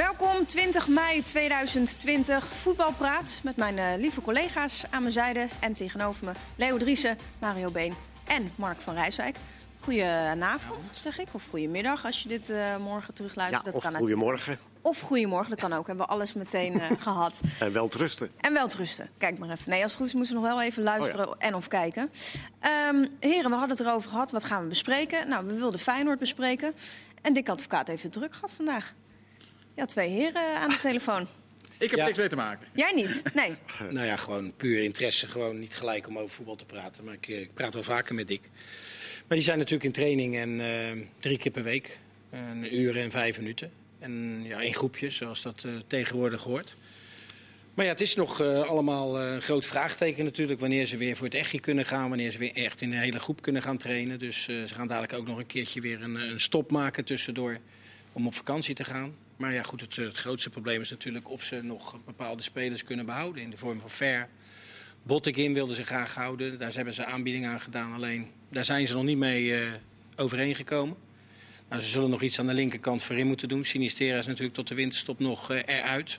Welkom 20 mei 2020, voetbalpraat met mijn uh, lieve collega's aan mijn zijde en tegenover me Leo Driessen, Mario Been en Mark van Rijswijk. Goedenavond, zeg ik. Of goedemiddag als je dit uh, morgen terugluistert. Ja, dat of goedemorgen. Of goedemorgen, dat kan ook. Hebben we alles meteen uh, gehad. En wel trusten. En wel trusten. Kijk maar even. Nee, als het goed is moeten we nog wel even luisteren oh ja. en of kijken. Um, heren, we hadden het erover gehad. Wat gaan we bespreken? Nou, we wilden Feyenoord bespreken. En Dick Advocaat heeft het druk gehad vandaag. Ja, twee heren aan de telefoon. Ik heb ja. niks mee te maken. Jij niet? Nee. nou ja, gewoon puur interesse. Gewoon niet gelijk om over voetbal te praten. Maar ik, ik praat wel vaker met Dick. Maar die zijn natuurlijk in training en uh, drie keer per week. Een uur en vijf minuten. En ja, in groepjes, zoals dat uh, tegenwoordig hoort. Maar ja, het is nog uh, allemaal een groot vraagteken natuurlijk. Wanneer ze weer voor het echtje kunnen gaan. Wanneer ze weer echt in een hele groep kunnen gaan trainen. Dus ze gaan dadelijk ook nog een keertje weer een, een, stop maken tussendoor. Om op vakantie te gaan. Maar ja, goed, het, het grootste probleem is natuurlijk of ze nog bepaalde spelers kunnen behouden. In de vorm van fair. Bottekin wilden ze graag houden. Daar hebben ze aanbiedingen aan gedaan. Alleen daar zijn ze nog niet mee uh, overeengekomen. Nou, ze zullen nog iets aan de linkerkant voorin moeten doen. Sinistera is natuurlijk tot de winterstop nog uh, eruit.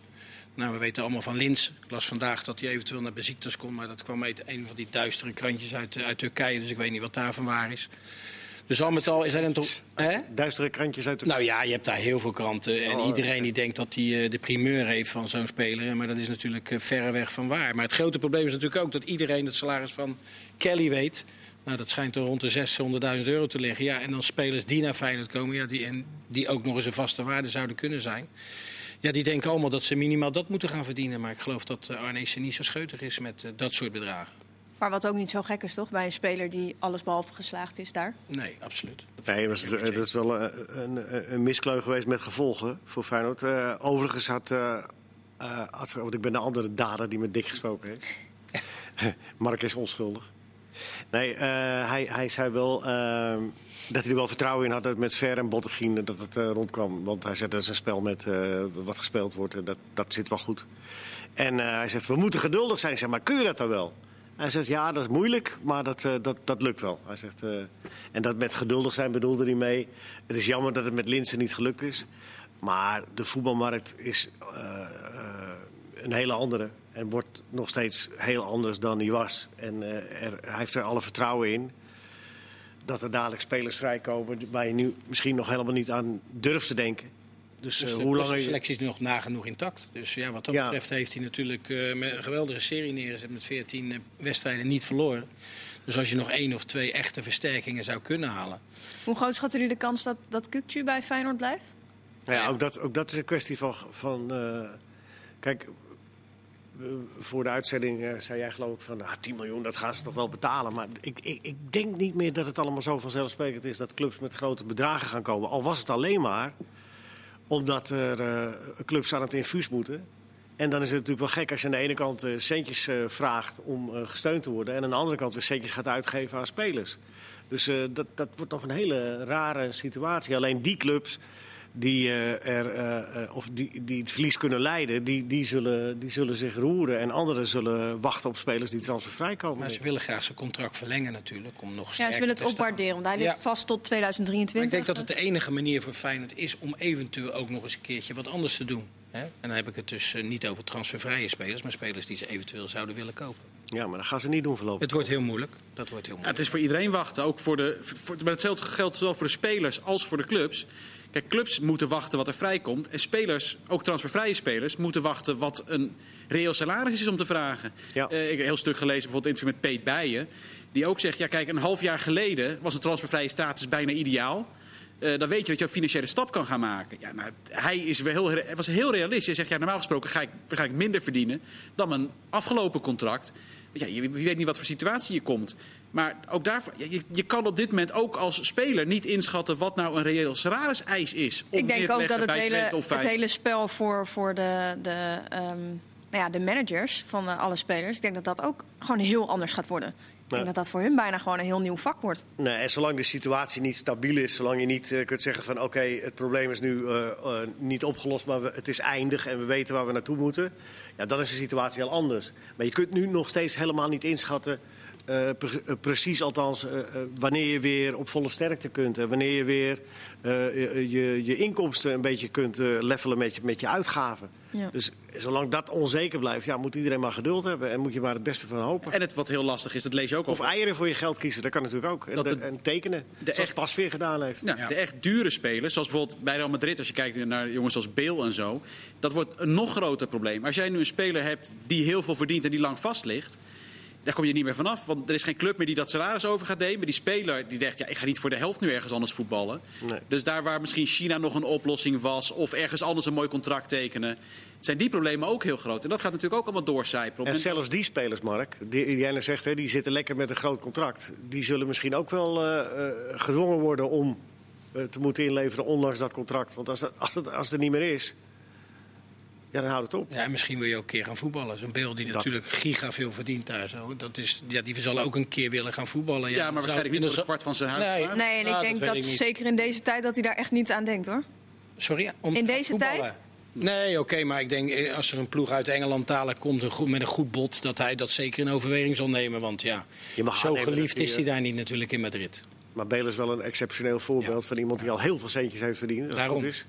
Nou, we weten allemaal van Lins. Ik las vandaag dat hij eventueel naar Beziktas komt. Maar dat kwam uit een van die duistere krantjes uit, uit Turkije. Dus ik weet niet wat daarvan waar is. Dus al met al zijn er toch... Hè? Duistere krantjes uit? Nou ja, je hebt daar heel veel kranten. En oh, iedereen okay. die denkt dat hij uh, de primeur heeft van zo'n speler. Maar dat is natuurlijk uh, verreweg van waar. Maar het grote probleem is natuurlijk ook dat iedereen het salaris van Kelly weet. Nou, dat schijnt er rond de 600.000 euro te liggen. Ja, en dan spelers die naar Feyenoord komen... Ja, die, en die ook nog eens een vaste waarde zouden kunnen zijn... Ja, die denken allemaal dat ze minimaal dat moeten gaan verdienen. Maar ik geloof dat Arnees niet zo scheutig is met uh, dat soort bedragen. Maar wat ook niet zo gek is, toch? Bij een speler die allesbehalve geslaagd is daar? Nee, absoluut. Nee, maar het, dat is wel een, een, een miskleun geweest met gevolgen voor Feyenoord. Uh, overigens had, uh, uh, had... Want ik ben de andere dader die met Dick gesproken heeft. Mark is onschuldig. Nee, hij, hij zei wel ehm, dat hij er wel vertrouwen in had dat met Ver en Bottegien dat het rondkwam. Want hij zei dat is een spel met wat gespeeld wordt en dat, dat zit wel goed. En hij zegt, we moeten geduldig zijn. Zeg maar, kun je dat dan wel? Hij zegt, ja, dat is moeilijk, maar dat, uh, dat, dat lukt wel. Hij zegt, uh, en dat met geduldig zijn bedoelde hij mee. Het is jammer dat het met Linsen niet gelukt is. Maar de voetbalmarkt is uh, een hele andere. En wordt nog steeds heel anders dan hij was. En hij heeft er alle vertrouwen in. Dat er dadelijk spelers vrijkomen waar je nu misschien nog helemaal niet aan durft te denken. Dus, dus uh, hoe lang de selectie is nu nog nagenoeg intact. Dus ja, wat dat ja. betreft heeft hij natuurlijk uh, met een geweldige serie neergezet met 14 uh, wedstrijden niet verloren. Dus als je nog één of twee echte versterkingen zou kunnen halen. Hoe groot schat u de kans dat, dat Kukcu bij Feyenoord blijft? Ja, ja, ook, dat, ook dat is een kwestie van. van kijk, voor de uitzending zei jij geloof ik van nou, 10 miljoen, dat gaan ze toch wel betalen. Maar ik, ik, ik denk niet meer dat het allemaal zo vanzelfsprekend is dat clubs met grote bedragen gaan komen. Al was het alleen maar omdat er uh, clubs aan het infuus moeten. En dan is het natuurlijk wel gek als je aan de ene kant uh, centjes uh, vraagt om gesteund te worden. En aan de andere kant weer centjes gaat uitgeven aan spelers. Dus dat, dat wordt nog een hele rare situatie. Alleen die clubs die, er, of die, die het verlies kunnen leiden, die, die, zullen, die zullen zich roeren. En anderen zullen wachten op spelers die transfervrij komen. Maar ze willen graag zijn contract verlengen natuurlijk. Om nog ja, ze willen het opwaarderen, want hij ligt ja. vast tot 2023. Maar ik denk dat het de enige manier voor Feyenoord is om eventueel ook nog eens een keertje wat anders te doen. Hè? En dan heb ik het dus niet over transfervrije spelers, maar spelers die ze eventueel zouden willen kopen. Ja, maar dat gaan ze niet doen voorlopig. Het wordt heel moeilijk. Dat wordt heel moeilijk. Ja, het is voor iedereen wachten. Ook voor de, voor, maar hetzelfde geldt zowel voor de spelers als voor de clubs. Kijk, clubs moeten wachten wat er vrijkomt. En spelers, ook transfervrije spelers, moeten wachten wat een reëel salaris is om te vragen. Ja. Uh, ik heb een heel stuk gelezen, bijvoorbeeld interview met Peet Bijen. Die ook zegt, ja kijk, een half jaar geleden was de transfervrije status bijna ideaal. Uh, dan weet je dat je een financiële stap kan gaan maken. Ja, nou, hij is wel heel, was heel realistisch. Hij zegt, ja, normaal gesproken ga ik, ga ik minder verdienen dan mijn afgelopen contract. Ja, je, je weet niet wat voor situatie je komt. Maar ook daarvoor, je, je, kan op dit moment ook als speler niet inschatten wat nou een reëel salariseis is. Ik denk ook dat het hele, het hele spel voor, voor de, de, um, nou ja, de managers van uh, alle spelers, ik denk dat dat ook gewoon heel anders gaat worden. Ik denk dat dat voor hun bijna gewoon een heel nieuw vak wordt. Nee, en zolang de situatie niet stabiel is, zolang je niet uh, kunt zeggen van oké, okay, het probleem is nu uh, uh, niet opgelost, maar we, het is eindig en we weten waar we naartoe moeten. Ja, dan is de situatie heel anders. Maar je kunt nu nog steeds helemaal niet inschatten eh, pre- eh, precies althans eh, eh, wanneer je weer op volle sterkte kunt. En wanneer je weer eh, je, je, inkomsten een beetje kunt eh, levelen met je, met je uitgaven. Ja. Dus zolang dat onzeker blijft, ja, moet iedereen maar geduld hebben. En moet je maar het beste van hopen. En het wat heel lastig is, dat lees je ook al. Of eieren voor je geld kiezen, dat kan natuurlijk ook. En, Dat de- en tekenen, zoals echt- Pasveer gedaan heeft. Nou, De echt dure spelers, zoals bijvoorbeeld bij Real Madrid, als je kijkt naar jongens als Bale en zo, dat wordt een nog groter probleem. Als jij nu een speler hebt die heel veel verdient en die lang vast ligt, daar kom je niet meer vanaf. Want er is geen club meer die dat salaris over gaat nemen. Die speler die zegt, ja, ik ga niet voor de helft nu ergens anders voetballen. Nee. Dus daar waar misschien China nog een oplossing was, of ergens anders een mooi contract tekenen, zijn die problemen ook heel groot. En dat gaat natuurlijk ook allemaal doorcijpelen. En zelfs die spelers, Mark, die, die jij net zegt, hè, die zitten lekker met een groot contract. Die zullen misschien ook wel eh, eh, gedwongen worden om eh, te moeten inleveren ondanks dat contract. Want als, dat, als, het, als het er niet meer is, ja, dan houdt het op. Ja, en misschien wil je ook een keer gaan voetballen. Zo'n beeld die Dat. natuurlijk giga veel verdient daar zo. Dat is, ja, die zal ook een keer willen gaan voetballen. ja, maar dan waarschijnlijk niet een kwart van zijn huis. Nee. maar- Nee, en ik Ah, dat denk dat, ik zeker in deze tijd dat hij daar echt niet aan denkt hoor. Sorry? Om In deze voetballen? tijd? Nee, oké, maar ik denk eh, als er een ploeg uit Engeland dadelijk komt een goed, met een goed bod, dat hij dat zeker in overweging zal nemen. Want ja, Je mag zo geliefd is hij daar niet natuurlijk in Madrid. Maar Bale is wel een exceptioneel voorbeeld van iemand die al heel veel centjes heeft verdiend. Dat Daarom. goed is.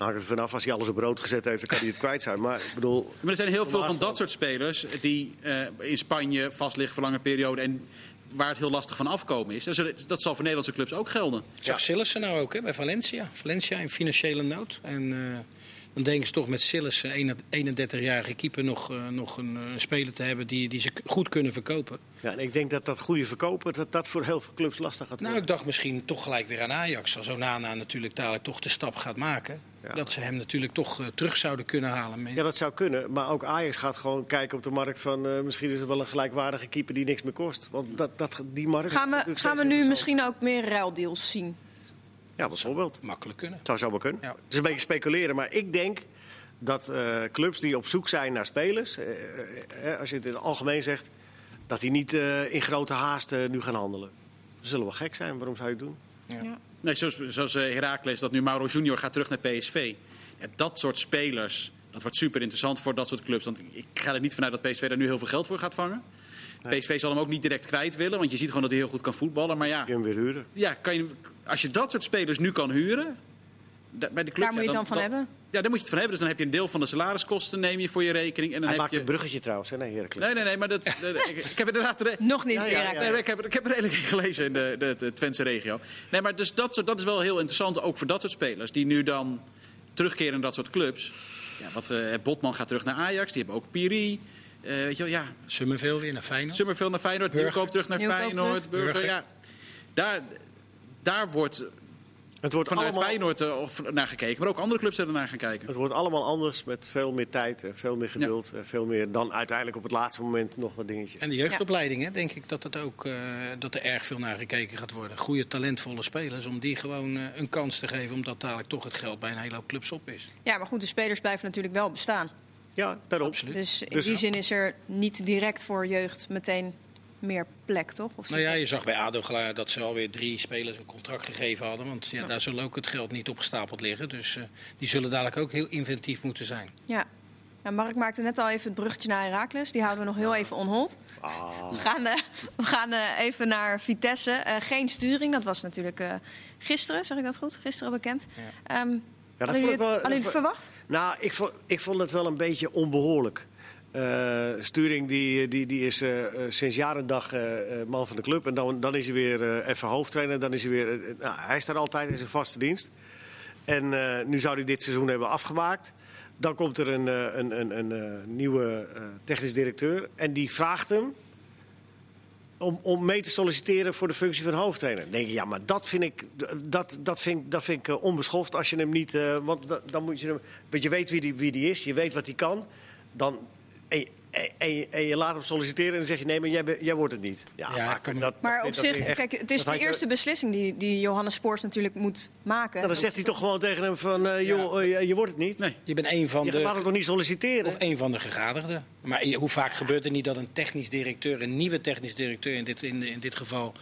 Nou, vanaf, als hij alles op rood gezet heeft, dan kan hij het kwijt zijn. Maar ik bedoel, Maar er zijn heel veel van dat soort spelers die eh, in Spanje vastliggen voor lange periode en waar het heel lastig van afkomen is. Dat, zal voor Nederlandse clubs ook gelden. Zag Sillissen nou ook hè, bij Valencia. Valencia in financiële nood. En eh, dan denken ze toch met Sillissen, een 31-jarige keeper, nog, eh, nog een eh, speler te hebben die, die ze goed kunnen verkopen. ja, en ik denk dat dat goede verkopen, dat dat voor heel veel clubs lastig gaat Nou, worden. ik dacht misschien toch gelijk weer aan Ajax. Als Onana natuurlijk dadelijk toch de stap gaat maken. Ja. Dat ze hem natuurlijk toch eh, terug zouden kunnen halen. Ja, dat zou kunnen. Maar ook Ajax gaat gewoon kijken op de markt van... eh, misschien is er wel een gelijkwaardige keeper die niks meer kost. Want dat, dat, die markt... Gaan we, gaan we nu misschien ook meer ruildeals zien? Ja, bijvoorbeeld. Makkelijk kunnen. zou zo wel kunnen. Ja. Het is een beetje speculeren, maar ik denk dat eh, clubs die op zoek zijn naar spelers... als je het in het algemeen zegt... dat die niet eh, in grote haast nu gaan handelen. Dat zullen wel gek zijn. Waarom zou je het doen? Ja. Nee, zoals zoals eh, Heracles, dat nu Mauro Junior gaat terug naar PSV. Ja, dat soort spelers, dat wordt super interessant voor dat soort clubs. Want ik ga er niet vanuit dat PSV daar nu heel veel geld voor gaat vangen. PSV zal hem ook niet direct kwijt willen, want je ziet gewoon dat hij heel goed kan voetballen. Maar ja, Je hem weer huren. ja kan je, als je dat soort spelers nu kan huren... Bij de club, Daar moet je ja, het dan van hebben. Ja, daar moet je het van hebben. Dus dan heb je een deel van de salariskosten neem je voor je rekening. En dan Hij heb maakt je... een bruggetje trouwens, hè? Nee, Heracles. Nee, nee, nee, maar dat, ik, ik heb inderdaad... de- Nog niet, Ja, ja, Heracles. Nee, maar ik, heb, ik heb er redelijk in gelezen in de, de, de Twentse regio. Nee, maar dus dat, soort- dat is wel heel interessant, ook voor dat soort spelers. Die nu dan terugkeren in dat soort clubs. Ja, wat, eh, Botman gaat terug naar Ajax, die hebben ook Piri. Eh, weet je wel, ja, Summerville weer naar Feyenoord. Summerville naar Feyenoord, Burger. Nieuwkoop terug naar Nieuwkoop Feyenoord. terug. Burger, Burger. ja. Daar, daar wordt Het wordt, vanuit allemaal, Feyenoord eh, of naar gekeken, maar ook andere clubs er naar gaan kijken. het wordt allemaal anders met veel meer tijd, en veel meer geduld. en Veel meer dan uiteindelijk op het laatste moment nog wat dingetjes. En de jeugdopleiding, hè, denk ik dat, het ook, eh, dat er erg veel naar gekeken gaat worden. Goede, talentvolle spelers, om die gewoon eh, een kans te geven, omdat dadelijk toch het geld bij een hele hoop clubs op is. Ja, maar goed, de spelers blijven natuurlijk wel bestaan. Ja, daarom. Absoluut. Dus in Dus- die zin is er niet direct voor jeugd meteen meer plek, toch? Of Nou ja, je zag bij ADO dat ze alweer drie spelers een contract gegeven hadden. Want ja, daar zal ook het geld niet opgestapeld liggen. Dus eh, die zullen dadelijk ook heel inventief moeten zijn. Ja. Mark maakte net al even het bruggetje naar Heracles. Die houden we nog heel even on hold. Ah, We gaan, eh, we gaan eh, even naar Vitesse. Eh, geen sturing, dat was natuurlijk eh, gisteren, zeg ik dat goed? Gisteren bekend. Ehm ja, dat hadden vond jullie het, wel- hadden het verwacht? Nou, ik vond, ik vond het wel een beetje onbehoorlijk. Eh, Sturing die, die, die is eh, sinds jaar en dag man van de club. En dan, dan is hij weer even hoofdtrainer. Dan is hij, weer, nou, hij is daar altijd in zijn vaste dienst. En nu zou hij dit seizoen hebben afgemaakt. Dan komt er een, een, een, een, nieuwe technisch directeur. En die vraagt hem om, om mee te solliciteren voor de functie van hoofdtrainer. Dan denk je, ja, maar dat vind ik, dat, dat vind, dat vind ik onbeschoft als je hem niet... want da- dan moet je hem... Want je weet wie die, wie die is, je weet wat hij kan. Dan, en, je- en, en, je, en je laat hem solliciteren en dan zeg je... nee, maar jij, jij wordt het niet. Ja, Ja, maar dat, Maar dat op zich, echt- kijk, het is de je- eerste beslissing die, die Johannes Spoors natuurlijk moet maken. Nou, dan zegt hij toch gewoon tegen hem van... eh, joh, eh, je, je wordt het niet. Nee. Je bent een van Je laat hem de, toch niet solliciteren? of een van de gegadigden. Maar je- hoe vaak gebeurt er niet dat een technisch directeur, een nieuwe technisch directeur, in dit, in, in dit geval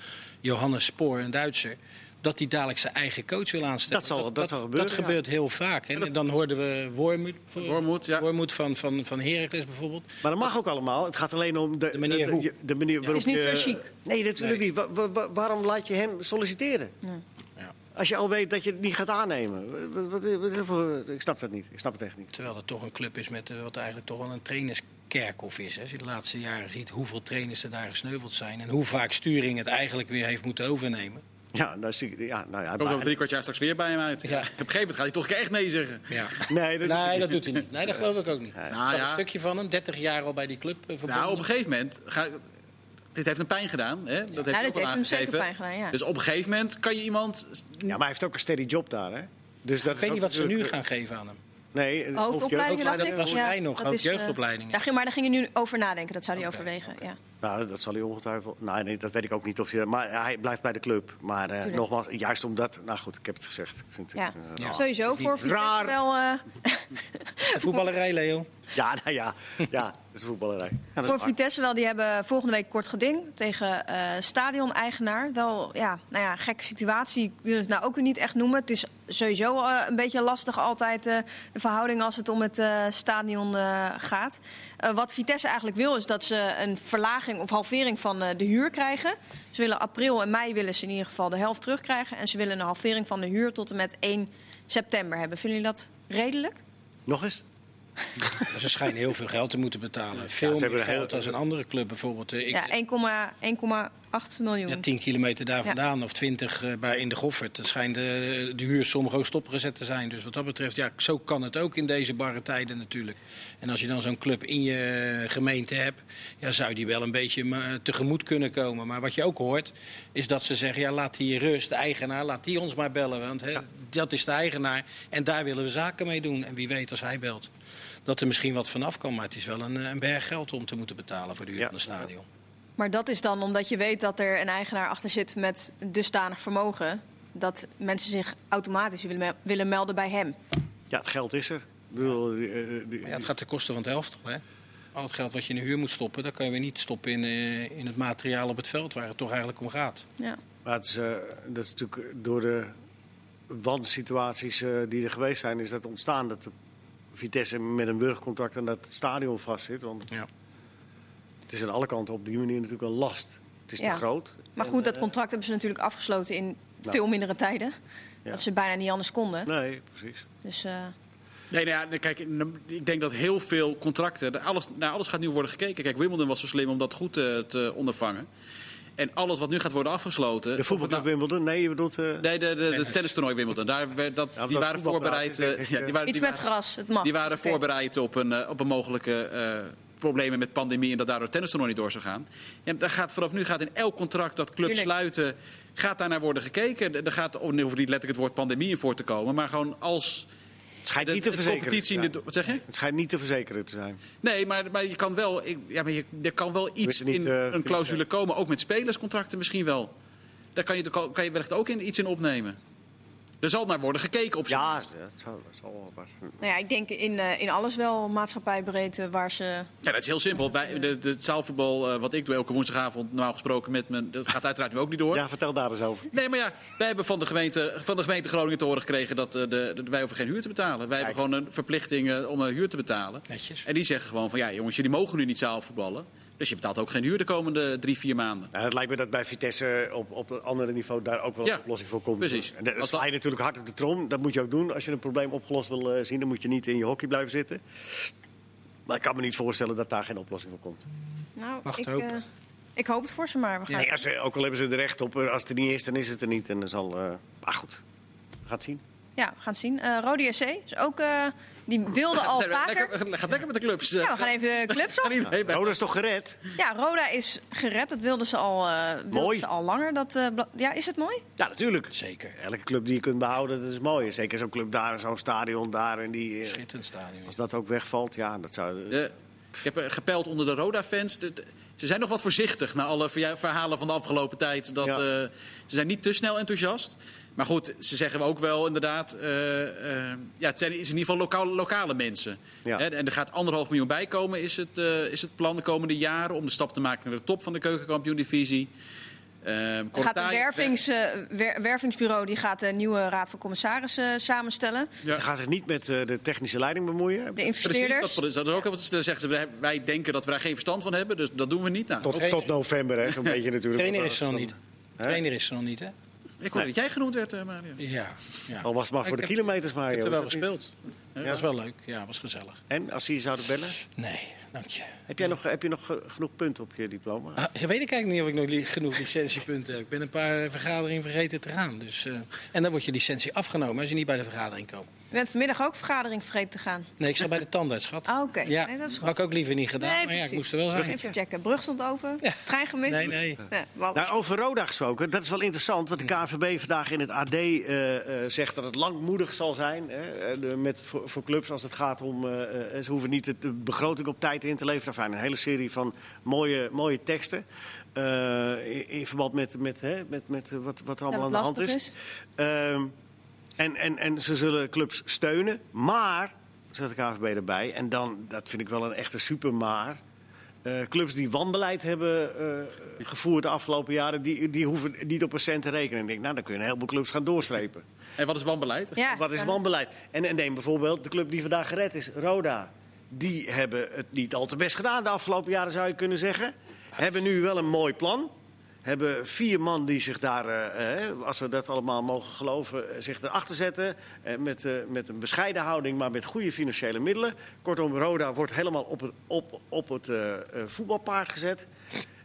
Johannes Spoor, een Duitser, dat hij dadelijk zijn eigen coach wil aanstellen. Dat zal- dat zal gebeuren, Dat ja. gebeurt heel vaak. hè. En dan hoorden we Wormoed, Wormoed, ja. Wormoed van, van, van Heracles bijvoorbeeld. Maar dat mag ook allemaal. Het gaat alleen om de, De manier de, hoe. de, de manier waarop is niet je... zo chic. Nee, natuurlijk niet. Wa- wa- wa- waarom laat je hem solliciteren? Ja. Als je al weet dat je het niet gaat aannemen. Wat, wat, wat- wat- ik snap dat niet. Ik snap het echt niet. Terwijl het toch een club is met eh, wat eigenlijk toch wel een trainerskerkhof is. Hè. Als je de laatste jaren ziet hoeveel trainers er daar gesneuveld zijn. En hoe vaak Sturing het eigenlijk weer heeft moeten overnemen. Ja, daar zie ik, ja, nou ja, Komt over drie kwart jaar straks weer bij hem uit. Ja. Op een gegeven moment gaat hij toch een keer echt nee zeggen. Ja. Nee, dat, Nee, dat doet hij niet. Nee, dat geloof ik ook niet. Nou ja. een stukje van hem, 30 jaar al bij die club eh, verbonden. Nou, op een gegeven moment. Ga, dit heeft een pijn gedaan. Hè? Dat heeft wel heeft hem zeker aangegeven. pijn gedaan, ja. Dus op een gegeven moment kan je iemand. Ja, maar hij heeft ook een steady job daar, hè? Dus dat Ik weet niet wat ze nu gaan geven aan hem. Nee, of Hoofdopleidingen, dacht dat was voor mij nog, dat. Daar ging, maar daar ging je nu over nadenken. Dat zou hij overwegen. Ja. Nou, dat zal hij ongetwijfeld. Nou, nee, dat weet ik ook niet of je. Maar hij blijft bij de club. Maar eh, nogmaals, juist omdat. Nou goed, ik heb het gezegd. Ik vind het, Ja. eh, Ja. Sowieso voor Vitesse Raar. wel... eh, Voetballerij, Leo. ja, nou ja, ja, dat is voetballerij. Ja, dat is Voor. Vitesse wel, die hebben volgende week kort geding tegen eh stadion-eigenaar. Wel, ja, nou ja, gekke situatie. Ik wil het nou ook weer niet echt noemen. Het is sowieso eh, een beetje lastig altijd eh, de verhouding als het om het eh, stadion eh, gaat. Eh, wat Vitesse eigenlijk wil is dat ze een verlaging of halvering van eh, de huur krijgen. Ze willen april en mei willen ze in ieder geval de helft terugkrijgen. En ze willen een halvering van de huur tot en met 1 september hebben. Vinden jullie dat redelijk? Nog eens? Ze schijnen heel veel geld te moeten betalen. Veel ze meer hebben geld als een andere club bijvoorbeeld. Eh, Ik, Ja, 1,8 1,8 miljoen. ja, 10 kilometer daar vandaan of 20 eh, bij in de Goffert. Dat schijnt de, de huur sommige ook stopgezet te zijn. Dus wat dat betreft, ja, zo kan het ook in deze barre tijden natuurlijk. En als je dan zo'n club in je gemeente hebt, ja, zou die wel een beetje eh, tegemoet kunnen komen. Maar wat je ook hoort, is dat ze zeggen, ja, laat die rust, de eigenaar, laat die ons maar bellen. Want hè, dat is de eigenaar en daar willen we zaken mee doen. En wie weet als hij belt, dat er misschien wat vanaf kan. Maar het is wel een, eh, een berg geld om te moeten betalen voor de huur Ja. van het stadion. Maar dat is dan omdat je weet dat er een eigenaar achter zit met dusdanig vermogen. dat mensen zich automatisch willen, me- willen melden bij hem. Ja, het geld is er. Ik bedoel, die, eh, die- ja, het gaat ten koste van het helft. Hè? Al het geld wat je in de huur moet stoppen, dat kan je weer niet stoppen in, eh, in het materiaal op het veld waar het toch eigenlijk om gaat. Ja. Maar het is, eh, dat is natuurlijk door de wansituaties eh, die er geweest zijn, is dat ontstaan dat de Vitesse met een burgercontract aan dat stadion vastzit. Want Ja. het is aan alle kanten op die manier natuurlijk een last. Het is Ja. te groot. Maar En, goed, dat eh, contract hebben ze natuurlijk afgesloten in Nou. veel mindere tijden. Ja. Dat ze bijna niet anders konden. Nee, precies. Dus eh, Nee, nou ja, nee, kijk, ik denk dat heel veel contracten. Alles, naar alles gaat nu worden gekeken. Kijk, Wimbledon was zo slim om dat goed te, te ondervangen. En alles wat nu gaat worden afgesloten. De voetbalclub Nou, Wimbledon? Nee, je bedoelt... eh, Nee, de, de, de tennistoernooi Wimbledon. Daar, werd dat, Ja, die waren voorbereid. eh, ja, eh, die waren, iets die met waren- gras, het mag. Die waren voorbereid op een, eh, op een mogelijke eh, problemen met pandemie en dat daardoor het tennistoernooi niet door zou gaan. Ja, daar gaat, vanaf nu gaat in elk contract dat clubs Tuurlijk. sluiten, gaat daar naar worden gekeken. Er gaat, oh, hoeft niet letterlijk het woord pandemie in voor te komen, maar gewoon als schijnt niet te verzekeren. competitie... in te de- zijn. wat zeg je? Het schijnt niet te verzekeren te zijn. Nee, maar, maar je kan wel, ik- ja, maar je, er kan wel iets niet, in eh, een clausule komen, ook met spelerscontracten misschien wel. Daar kan je, kan je wellicht ook in, iets in opnemen. Er zal naar worden gekeken op Ja, dat zal, dat zal wel wat. Nou ja, ik denk in, eh, in alles wel maatschappijbreed eh, waar ze... Ja, dat is heel simpel. Wij, de, de, het zaalvoetbal, eh, wat ik doe elke woensdagavond, normaal gesproken met mijn, dat gaat uiteraard nu ook niet door. Ja, vertel daar eens over. Nee, maar ja, wij hebben van de gemeente, van de gemeente Groningen te horen gekregen dat eh, de, de- wij hoeven geen huur te betalen. Wij hebben gewoon een verplichting om een huur te betalen. Netjes. En die zeggen gewoon van ja, jongens, jullie mogen nu niet zaalvoetballen. Dus je betaalt ook geen huur de komende drie, vier maanden. Nou, het lijkt me dat bij Vitesse op, op een ander niveau daar ook wel een Ja, oplossing voor komt. precies. En sla je natuurlijk hard op de trom. Dat moet je ook doen. Als je een probleem opgelost wil eh, zien, dan moet je niet in je hockey blijven zitten. Maar ik kan me niet voorstellen dat daar geen oplossing voor komt. Nou, Mag ik, hopen. eh, ik hoop het voor ze maar. We gaan Nee, als ze, ook al hebben ze er recht op, eh, als het er niet is, dan is het er niet. En dan zal. eh maar goed, we gaan het zien. Ja, we gaan het zien. Eh Rode SC is ook... eh, die wilde al Zijn we vaker... Lekker, gaat lekker met de clubs. Ja, we gaan even de clubs op. Gaan dat is toch gered? Ja, Roda is gered. Dat wilden ze al, eh wilden Mooi. Ze al langer. Dat, eh, bla- ja, is het mooi? Ja, natuurlijk. Zeker. Elke club die je kunt behouden, dat is mooi. Zeker zo'n club daar, zo'n stadion daar. En die, eh, Schitterend stadion. als dat ook wegvalt, ja, dat zou. De- ik heb eh, gepeld onder de Roda-fans. De- de- Ze zijn nog wat voorzichtig na alle verja- verhalen van de afgelopen tijd. Dat, Ja. eh, ze zijn niet te snel enthousiast. Maar goed, ze zeggen ook wel inderdaad... eh, eh, ja, het zijn is in ieder geval lokaal, lokale mensen. Ja. Hè, en er gaat anderhalf miljoen bij komen, is het, eh, is het plan de komende jaren... om de stap te maken naar de top van de keukenkampioen-divisie. Gaat een wervings, eh, wer- wervingsbureau die gaat de nieuwe raad van commissarissen samenstellen. Ja. Ze gaan zich niet met eh, de technische leiding bemoeien. De Precies, investeerders. dat, dat is ook even, dan zeggen ze, wij, wij denken dat we daar geen verstand van hebben, dus dat doen we niet. Nou, Tot, tot november, hè, zo'n beetje natuurlijk. Trainer is er nog niet. Trainer is er nog niet, hè? Ik hoorde dat jij genoemd werd, eh, Mario. Ja. ja. Al was het maar voor Ik de heb- kilometers, maar. Ik heb er wel gespeeld. Dat was wel leuk. Ja, was gezellig. En als ze je zouden bellen? Nee, dank je. Heb jij nog, heb je nog genoeg punten op je diploma? Ah, ja, weet ik eigenlijk niet of ik nog li- genoeg licentiepunten heb. Ik ben een paar vergaderingen vergeten te gaan. Dus, eh, en dan wordt je licentie afgenomen als je niet bij de vergadering komt. Je bent vanmiddag ook vergadering vergeten te gaan. Nee, ik zat bij de tandarts, schat. Ah, oké. Ja, Nee, dat is goed. had ik ook liever niet gedaan. maar ja, ik moest er wel zijn. Even checken. Brug stond open. Trein gemist. Nee, nee. Nou, over Roda gesproken, dat is wel interessant. Want de KNVB vandaag in het AD eh, eh, zegt dat het langmoedig zal zijn. Hè, eh, de- met, voor, voor clubs als het gaat om. eh, eh, ze hoeven niet de, begroting op tijd in te leveren. Enfin, een hele serie van mooie, mooie teksten. eh, in, in verband met, met, hè, met, met wat, wat er allemaal aan de hand lastig is. En, en, en ze zullen clubs steunen. Maar, zegt de KNVB erbij. En dan, dat vind ik wel een echte super maar. Eh, clubs die wanbeleid hebben eh, gevoerd de afgelopen jaren, die, die hoeven niet op een cent te rekenen. En ik denk, nou, dan kun je een heleboel clubs gaan doorstrepen. En wat is wanbeleid? Ja, Wat is wanbeleid? En, en neem bijvoorbeeld de club die vandaag gered is, Roda. Die hebben het niet al te best gedaan de afgelopen jaren, zou je kunnen zeggen. Hebben nu wel een mooi plan. Hebben vier man die zich daar, eh, eh, als we dat allemaal mogen geloven, eh, zich erachter zetten. Eh, met, eh, met een bescheiden houding, maar met goede financiële middelen. Kortom, Roda wordt helemaal op het, op, op het eh, eh, voetbalpaard gezet.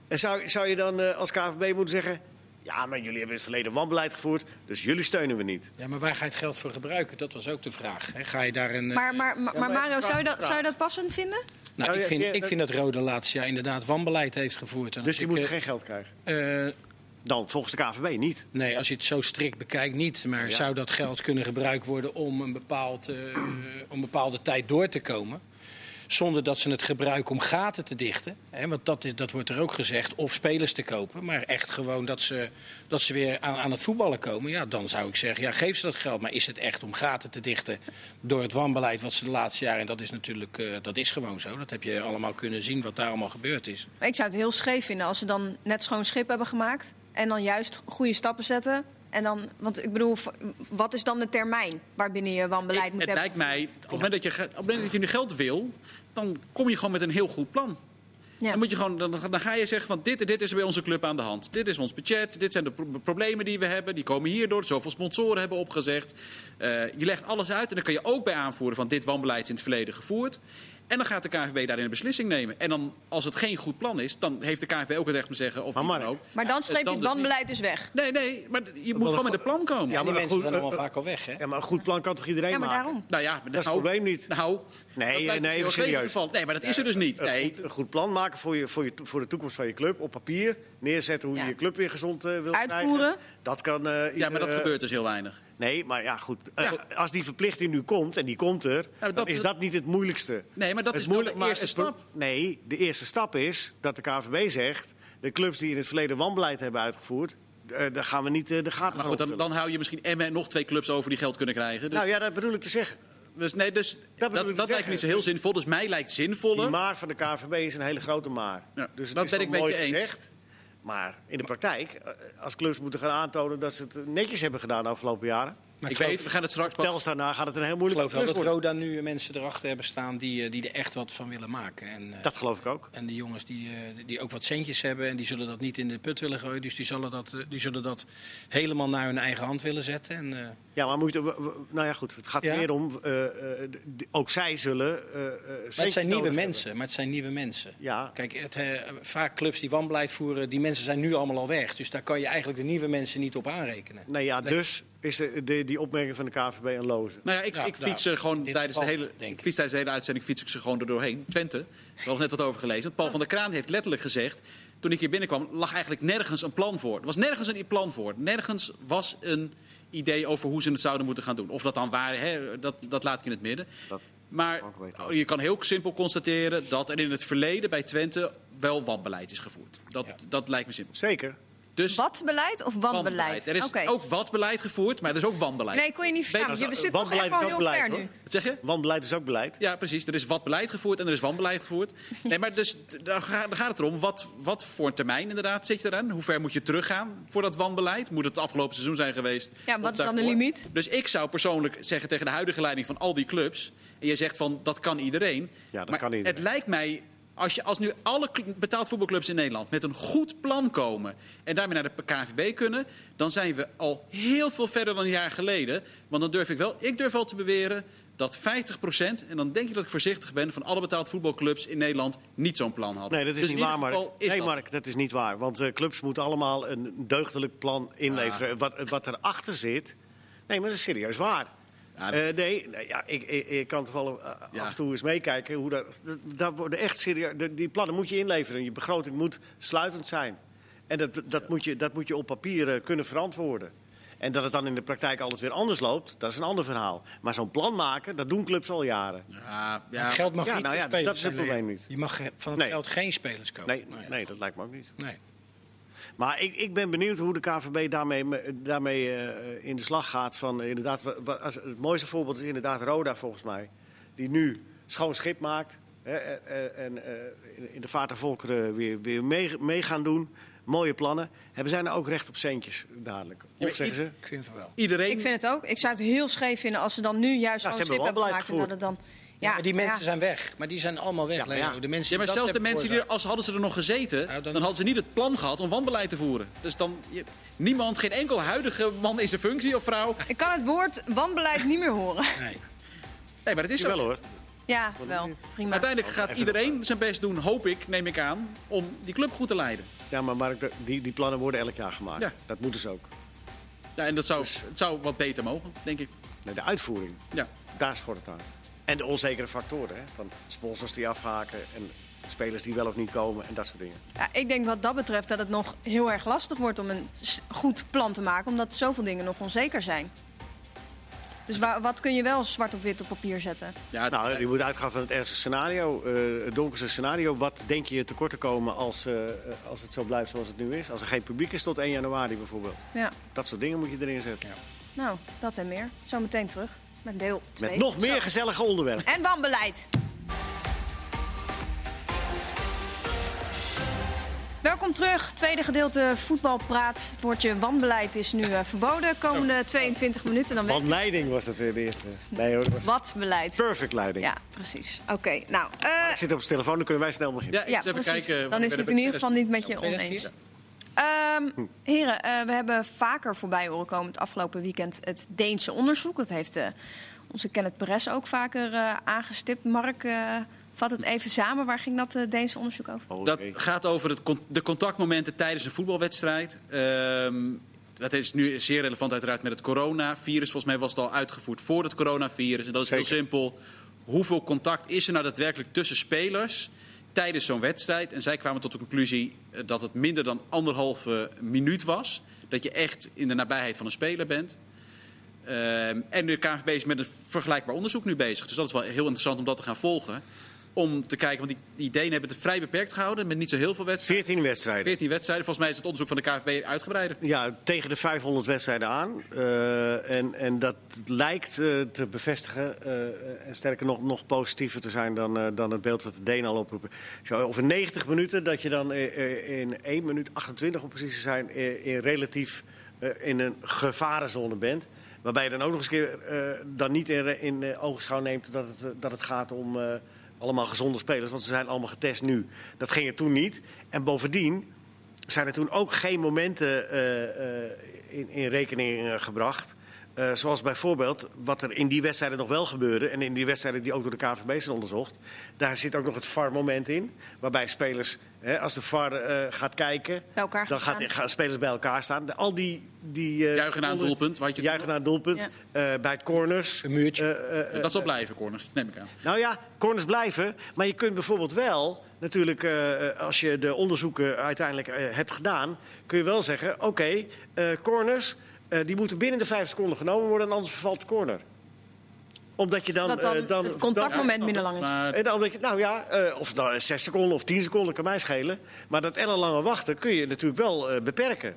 En zou, zou je dan eh, als KVB moeten zeggen... Ja, maar jullie hebben in het verleden wanbeleid gevoerd, dus jullie steunen we niet. Ja, maar waar ga je het geld voor gebruiken? Dat was ook de vraag. Hè? Ga je daar een... Maar, maar, maar, maar Mario, vraag- zou je, dat, zou je dat passend vinden? Nou, Nou, ik, vind, ja, ik dat- vind dat Rode laatste jaar inderdaad wanbeleid heeft gevoerd. En Dus die ik, moeten eh, geen geld krijgen. eh, Dan, volgens de KVB niet. Nee, als je het zo strikt bekijkt niet. Maar Ja. zou dat geld kunnen gebruikt worden om een, bepaald, eh, om een bepaalde tijd door te komen? Zonder dat ze het gebruiken om gaten te dichten. Hè, want dat, dat wordt er ook gezegd. Of spelers te kopen. Maar echt gewoon dat ze, dat ze weer aan, aan het voetballen komen. Ja, dan zou ik zeggen, ja, geef ze dat geld. Maar is het echt om gaten te dichten door het wanbeleid wat ze de laatste jaren... en dat is natuurlijk eh, dat is gewoon zo. Dat heb je allemaal kunnen zien wat daar allemaal gebeurd is. Ik zou het heel scheef vinden als ze dan net schoon schip hebben gemaakt. En dan juist goede stappen zetten. En dan, want ik bedoel, wat is dan de termijn waarbinnen je wanbeleid moet het hebben? lijkt mij, op het, moment dat je, op het moment dat je nu geld wil, dan kom je gewoon met een heel goed plan. Ja. Dan, moet je gewoon, dan, dan ga je zeggen van dit en dit is bij onze club aan de hand. Dit is ons budget, dit zijn de pro- problemen die we hebben. Die komen hierdoor, zoveel sponsoren hebben opgezegd. Eh, je legt alles uit en dan kan je ook bij aanvoeren van dit wanbeleid is in het verleden gevoerd. En dan gaat de KNVB daarin een beslissing nemen. En dan, als het geen goed plan is, dan heeft de KNVB ook het recht om te zeggen... Of Maar Mark, ook. Maar dan eh, streep je het niet. wanbeleid dus weg. Nee, nee, maar je moet gewoon met een plan komen. Ja, die maar mensen goed, zijn allemaal eh, vaak al weg, hè? Ja, maar een goed plan kan toch iedereen Ja, maar maken? daarom. Nou ja, Dat is het nou, probleem niet. Nou, Nee, nee, zweverig serieus. Nee, maar dat is er dus niet. Een Nee. goed, een goed plan maken voor, je, voor, je, voor de toekomst van je club op papier. Neerzetten hoe Ja. je je club weer gezond eh wil Uitvoeren. krijgen. Dat kan. eh, Ja, maar dat iedere- gebeurt dus heel weinig. Nee, maar ja, goed. Eh. Als die verplichting nu komt, en die komt er, dat- dan is dat niet het moeilijkste. Nee, maar dat Het is wel moeilijk- de eerste stap. Nee, de eerste stap is dat de KVB zegt... de clubs die in het verleden wanbeleid hebben uitgevoerd... eh, daar gaan we niet eh, de gaten Maar van goed, dan, dan hou je misschien Emmen en nog twee clubs over die geld kunnen krijgen. Dus, Nou ja, dat bedoel ik te zeggen. dus, nee, dus dat, dat, lijkt me niet zo heel zinvol. Dus mij lijkt Die zinvoller. maar van de KVB is een hele grote maar. Ja, dus dat ben ik met je eens. gezegd. Maar in de praktijk, eh, als clubs moeten gaan aantonen dat ze het netjes hebben gedaan de afgelopen jaren. Maar Ik geloof- weet, we gaan het straks pas... Telstar na gaat het een heel Ik moeilijk geloof wel klus dat. Roda nu mensen erachter hebben staan die, eh, die er echt wat van willen maken. En, eh, Dat geloof ik ook. en de jongens die, eh, die ook wat centjes hebben en die zullen dat niet in de put willen gooien. Dus die zullen dat, eh, die zullen dat helemaal naar hun eigen hand willen zetten. En, eh, Ja, maar moet, nou ja, goed. Het gaat Ja. meer om. eh, eh, ook zij zullen. eh, eh, maar het zijn nieuwe mensen. Maar het zijn nieuwe mensen. Ja, Kijk, het, eh, vaak clubs die wanbeleid voeren, die mensen zijn nu allemaal al weg. Dus daar kan je eigenlijk de nieuwe mensen niet op aanrekenen. nee, ja, dus is de, de- die opmerking van de KVB een loze. Nou ja, ik, Ja, ik nou, fiets ze gewoon in dit tijdens de, hele, ik ik. fiets tijdens de hele uitzending fiets ik ze gewoon er doorheen. Twente, daar was net wat over gelezen. Paul van der Kraan heeft letterlijk gezegd... toen ik hier binnenkwam, lag eigenlijk nergens een plan voor. Er was nergens een plan voor. Nergens was een idee over hoe ze het zouden moeten gaan doen. Of dat dan waar, hè, dat, dat laat ik in het midden. Dat Maar ik weten. je kan heel simpel constateren... dat er in het verleden bij Twente wel wanbeleid is gevoerd. Dat, Ja. dat lijkt me simpel. Zeker. Dus Wat beleid of wanbeleid? Er is ook wat beleid gevoerd, maar er is ook wanbeleid. Nee, kon je niet verstaan. Je zit toch echt Wanbeleid wel is ook heel beleid, ver hoor. nu. Wat zeg je? Wanbeleid is ook beleid. Ja, precies. Er is wat beleid gevoerd en er is wanbeleid gevoerd. Nee, maar dus, d- dan ga- dan gaat het erom, wat, wat voor een termijn inderdaad zit je eraan? Hoe ver moet je teruggaan voor dat wanbeleid? Moet het afgelopen seizoen zijn geweest? Ja, wat is dan de limiet? Dus ik zou persoonlijk zeggen tegen de huidige leiding van al die clubs... en je zegt van, dat kan iedereen. Ja, dat maar kan iedereen. het lijkt mij, als, je, als nu alle betaald voetbalclubs in Nederland... met een goed plan komen en daarmee naar de KNVB kunnen... dan zijn we al heel veel verder dan een jaar geleden. Want dan durf ik wel, ik durf wel te beweren dat 50%, en dan denk ik dat ik voorzichtig ben... van alle betaald voetbalclubs in Nederland niet zo'n plan hadden. Nee, dat is Dus niet waar, Mark. is Nee, dat. Mark, dat is niet waar. Want eh, clubs moeten allemaal een deugdelijk plan inleveren. Wat, wat erachter zit... Nee, maar dat is serieus waar. Ja, Eh, nee, nee, ja, ik, ik, ik kan toch wel eh, Ja. af en toe eens meekijken. Hoe dat, dat, worden echt serieus, de- die plannen moet je inleveren. Je begroting moet sluitend zijn. En dat, dat, moet, je, dat moet je op papier eh, kunnen verantwoorden. En dat het dan in de praktijk alles weer anders loopt, dat is een ander verhaal. Maar zo'n plan maken, dat doen clubs al jaren. Ja, ja. Het geld mag Ja, niet nou voor ja, spelers dat is het probleem niet. Je mag van het Nee. geld geen spelers kopen. Nee, ja. nee, dat lijkt me ook niet. Nee. Maar ik, ik ben benieuwd hoe de KVB daarmee, daarmee eh, in de slag gaat. Van, eh, inderdaad, als- het mooiste voorbeeld is inderdaad Roda volgens mij. Die nu schoon schip maakt. Hè, eh, eh, en eh, in- de vaart der volkeren weer, weer mee, mee gaan doen. Mooie plannen. Hebben zij nou ook recht op centjes dadelijk? Of zeggen ze? Ik vind het wel. Iedereen... Ik vind het ook. Ik zou het heel scheef vinden als ze dan nu juist Ja, ze stip hebben hebben wel gemaakt. En dat het dan... Ja, maar die mensen ja. zijn weg. Maar die zijn allemaal weg, Ja. De mensen Ja, maar zelfs de mensen die er, als hadden ze er nog gezeten, Nou, dan... dan- hadden ze niet het plan gehad om wanbeleid te voeren. Dus dan, je- niemand, geen enkel huidige man in zijn functie of vrouw. Ik kan het woord wanbeleid niet meer horen. Nee. Nee, maar het is zo. hoor. Ja, wel. Prima. Uiteindelijk gaat iedereen zijn best doen, hoop ik, neem ik aan, om die club goed te leiden. Ja, maar Mark, die, die plannen worden elk jaar gemaakt. Ja. Dat moeten ze ook. Ja, en dat zou, het zou wat beter mogen, denk ik. Nee, de uitvoering, Ja. daar schort het aan. En de onzekere factoren. Hè? Van sponsors die afhaken en spelers die wel of niet komen en dat soort dingen. Ja, ik denk wat dat betreft dat het nog heel erg lastig wordt om een goed plan te maken. Omdat zoveel dingen nog onzeker zijn. Dus wa- wat kun je wel zwart op wit op papier zetten? Ja, Nou, je moet uitgaan van het ergste scenario, eh, het donkerste scenario. Wat denk je tekort te komen als, eh, als het zo blijft zoals het nu is? Als er geen publiek is tot 1 januari bijvoorbeeld. Ja, Dat soort dingen moet je erin zetten. nou, dat en meer. Zometeen terug met deel 2. Met nog meer gezellige onderwerpen. En wanbeleid. Welkom terug, tweede gedeelte voetbalpraat. Het woordje wanbeleid is nu eh, verboden. Komende 22 minuten dan leiding was het weer de eerste. Nee hoor, dat was wat beleid. perfect leiding. Ja, precies. Oké, nou, eh, Ik zit op zijn telefoon, dan kunnen wij snel beginnen. ja, ja, eens even precies. kijken. dan is het in ieder geval niet met je oneens. Ehm, heren, eh, we hebben vaker voorbij horen komen het afgelopen weekend het Deense onderzoek. Dat heeft eh, onze Kenneth Perez ook vaker eh, aangestipt. Mark, eh, vat het even samen. Waar ging dat Deense onderzoek over? Oh, Dat gaat over het con- de contactmomenten tijdens een voetbalwedstrijd. Ehm, dat is nu zeer relevant uiteraard met het coronavirus. Volgens mij was het al uitgevoerd voor het coronavirus. En dat is heel simpel. Hoeveel contact is er nou daadwerkelijk tussen spelers tijdens zo'n wedstrijd? En zij kwamen tot de conclusie eh, dat het minder dan anderhalve minuut was. Dat je echt in de nabijheid van een speler bent. Ehm, en de KNVB is met een vergelijkbaar onderzoek nu bezig. Dus dat is wel heel interessant om dat te gaan volgen. Om te kijken, want die, die Denen hebben het vrij beperkt gehouden. Met niet zo heel veel wedstrijden. 14 wedstrijden. 14 wedstrijden. Volgens mij is het onderzoek van de KNVB uitgebreider. Ja, tegen de 500 wedstrijden aan. Eh, en, en dat lijkt eh, te bevestigen. eh, en sterker nog, nog positiever te zijn dan, dan het beeld wat de Denen al oproepen. Zo, over 90 minuten dat je dan in 1 minuut 28 om precies te zijn... eh, in relatief in een gevarenzone bent. Waarbij je dan ook nog eens een keer dan niet in, in ogenschouw neemt dat het, dat het gaat om... allemaal gezonde spelers, want ze zijn allemaal getest nu. Dat ging er toen niet. En bovendien zijn er toen ook geen momenten eh, eh, in, in rekening eh, gebracht. Eh, zoals bijvoorbeeld wat er in die wedstrijden nog wel gebeurde. En in die wedstrijden die ook door de KVB zijn onderzocht. Daar zit ook nog het VAR-moment in. Waarbij spelers, hè, als de VAR eh, gaat kijken. Bij elkaar dan gaan gaat, gaan spelers bij elkaar staan. De- al die. die eh, Juichen naar een doelpunt. Wat je Juichen naar een doelpunt. Ja. Eh, bij corners. Een muurtje. Eh, eh, dat zal blijven, corners. Neem ik aan. nou ja, corners blijven. Maar je kunt bijvoorbeeld wel, natuurlijk, eh, eh, als je de onderzoeken uiteindelijk eh, hebt gedaan, kun je wel zeggen: oké, eh, corners, eh, die moeten binnen de vijf seconden genomen worden, anders vervalt de corner. Omdat je dan... dat dan, eh, dan het contactmoment Ja, minder lang is. Maar En dan denk je, nou ja, eh, of nou 6 seconden of 10 seconden kan mij schelen. Maar dat ellenlange wachten kun je natuurlijk wel eh, beperken.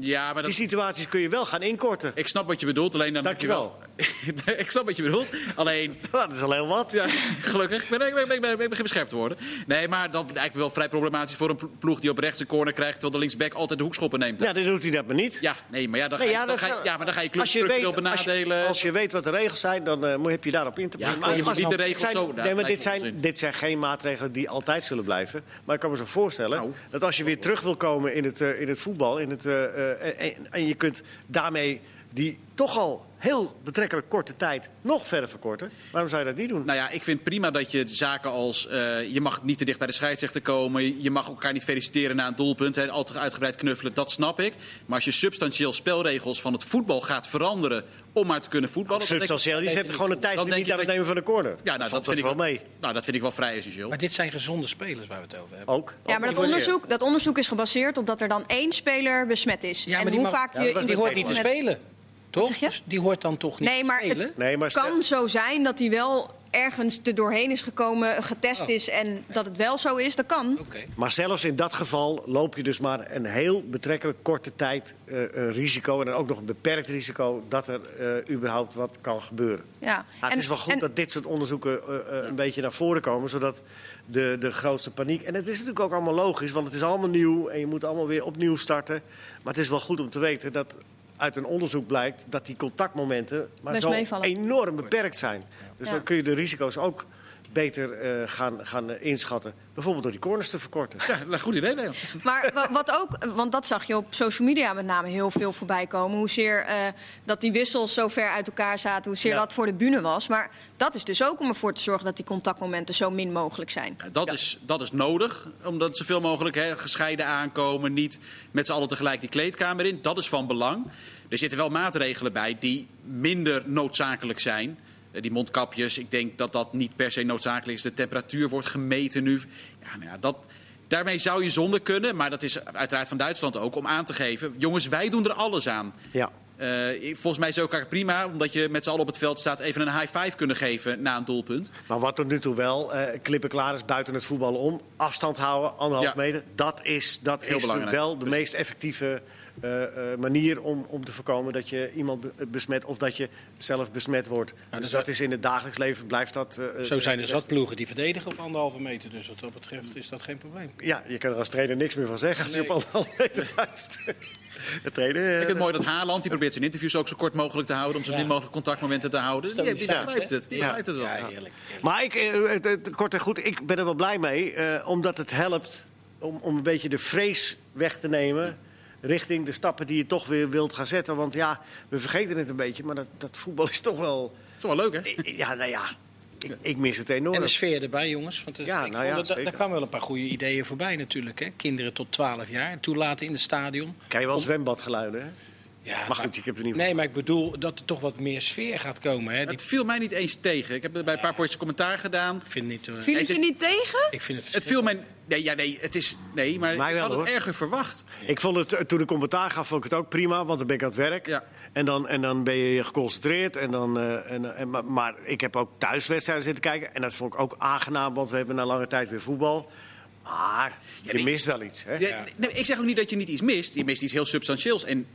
Ja, maar Die dat, situaties kun je wel gaan inkorten. ik snap wat je bedoelt. Alleen dan heb je wel. ik snap wat je bedoelt. Alleen Dat is al heel wat. Ja, gelukkig. Ik ben, ik ben, ik ben, ik ben beschermd te worden. Nee, maar dat is eigenlijk wel vrij problematisch voor een ploeg die op rechts een corner krijgt... terwijl de linksback altijd de hoekschoppen neemt. Ja, dan doet hij dat maar niet. Ja, nee, maar ja, dan ga je, dan dat ga zou- ja, maar dan ga je als, benadelen. als je weet wat de regels zijn, dan eh, heb je daarop in te Ja, brengen. je moet niet de regels zijn, zo- Nee, dat maar dit zijn, dit zijn geen maatregelen die altijd zullen blijven. Maar ik kan me zo voorstellen Nou. dat als je weer terug wil komen in het, eh, in het voetbal... In het, eh, eh, en, en je kunt daarmee die toch al heel betrekkelijk korte tijd nog verder verkorten. Waarom zou je dat niet doen? Nou ja, ik vind prima dat je zaken als... eh, je mag niet te dicht bij de scheidsrechter komen. Je mag elkaar niet feliciteren na een doelpunt. Hè, al te uitgebreid knuffelen, dat snap ik. Maar als je substantieel spelregels van het voetbal gaat veranderen... om maar te kunnen voetballen... Substantieel, je zet gewoon een tijdje niet aan het nemen van de corner. Ja, nou, dat, vind ik wel mee. Nou, dat vind ik wel vrij essentieel. Maar dit zijn gezonde spelers waar we het over hebben. Ook. Ja, maar dat onderzoek, dat onderzoek is gebaseerd op dat er dan één speler besmet is. Ja, maar en die hoe mag- vaak Ja, je Die hoort niet te spelen, toch? zeg je? Dus Die hoort dan toch niet Nee, te maar spelen? het Nee, maar stel- kan zo zijn dat hij wel ergens er doorheen is gekomen, getest Oh. is en dat het wel zo is. Dat kan. Oké. Maar zelfs in dat geval loop je dus maar een heel betrekkelijk korte tijd eh, een risico. En dan ook nog een beperkt risico dat er eh, überhaupt wat kan gebeuren. Ja. Het En- is wel goed en- dat dit soort onderzoeken eh, eh, een beetje naar voren komen, zodat de, de grootste paniek. En het is natuurlijk ook allemaal logisch, want het is allemaal nieuw en je moet allemaal weer opnieuw starten. Maar het is wel goed om te weten dat uit een onderzoek blijkt dat die contactmomenten maar Best zo meevallen. enorm beperkt zijn. Dus Ja. dan kun je de risico's ook beter eh, gaan, gaan eh, inschatten. Bijvoorbeeld door die corners te verkorten. Ja, een goed idee, Leo. Maar wa- wat ook, want dat zag je op social media met name heel veel voorbij komen. Hoezeer eh, dat die wissels zo ver uit elkaar zaten, hoezeer Ja. dat voor de bühne was. Maar dat is dus ook om ervoor te zorgen dat die contactmomenten zo min mogelijk zijn. Ja, dat, is, dat is nodig, omdat zoveel mogelijk hè, gescheiden aankomen. Niet met z'n allen tegelijk die kleedkamer in. Dat is van belang. Er zitten wel maatregelen bij die minder noodzakelijk zijn. Eh, Die mondkapjes, ik denk dat dat niet per se noodzakelijk is. De temperatuur wordt gemeten nu. Ja, nou ja, dat, daarmee zou je zonder kunnen, maar dat is uiteraard van Duitsland ook, om aan te geven... jongens, wij doen er alles aan. Ja. Eh, volgens mij is het ook prima, omdat je met z'n allen op het veld staat... even een high five kunnen geven na een doelpunt. Maar wat tot nu toe wel eh klippen klaar is buiten het voetballen om. Afstand houden, anderhalf Ja. meter. Dat is, dat Heel is belangrijk. wel de meest effectieve eh, eh, manier om, om te voorkomen dat je iemand be- besmet of dat je zelf besmet wordt. dus dus dat is in het dagelijks leven blijft dat. eh, Zo zijn er zat ploegen die verdedigen op anderhalve meter. Dus wat dat betreft is dat geen probleem. Ja, je kan er als trainer niks meer van zeggen als je Nee. op anderhalf meter blijft. De trainer. Ik vind het mooi dat Haaland, die probeert zijn interviews ook zo kort mogelijk te houden... om zo Ja. min mogelijk contactmomenten te houden. Die, die begrijpt het, die Ja. begrijpt het wel. Ja, heerlijk. Maar ik, eh, kort en goed, ik ben er wel blij mee. eh, omdat het helpt om, om een beetje de vrees weg te nemen. Richting de stappen die je toch weer wilt gaan zetten. Want ja, we vergeten het een beetje. Maar dat, dat voetbal is toch wel. is toch wel leuk, hè? Ja, nou ja. Ik, ik mis het enorm. En de sfeer erbij, jongens. Want het- Ja, ik nou vond ja, dat- zeker. daar kwamen wel een paar goede ideeën voorbij natuurlijk. Hè? Kinderen tot 12 jaar toelaten in het stadion. Krijg je wel zwembadgeluiden, hè? Ja, Maar goed, ik heb er niet Nee, maar ik bedoel dat er toch wat meer sfeer gaat komen. Hè? Die, Het viel mij niet eens tegen. Ik heb er bij een paar potjes commentaar gedaan. ik vind het niet... Viel het het je is- niet tegen? ik vind het, Het viel mij... Nee, ja, nee, het is... Nee, maar Mij ik wel, had het hoor. erger verwacht. Ik vond het, eh, toen ik commentaar gaf, vond ik het ook prima, want dan ben ik aan het werk. Ja. En, dan, en dan ben je geconcentreerd. En dan, eh, en, en, maar, maar ik heb ook thuiswedstrijden zitten kijken. En dat vond ik ook aangenaam, want we hebben na lange tijd weer voetbal. Maar je mist wel iets. Hè? Ja, nee, ik zeg ook niet dat je niet iets mist. Je mist iets heel substantieels. En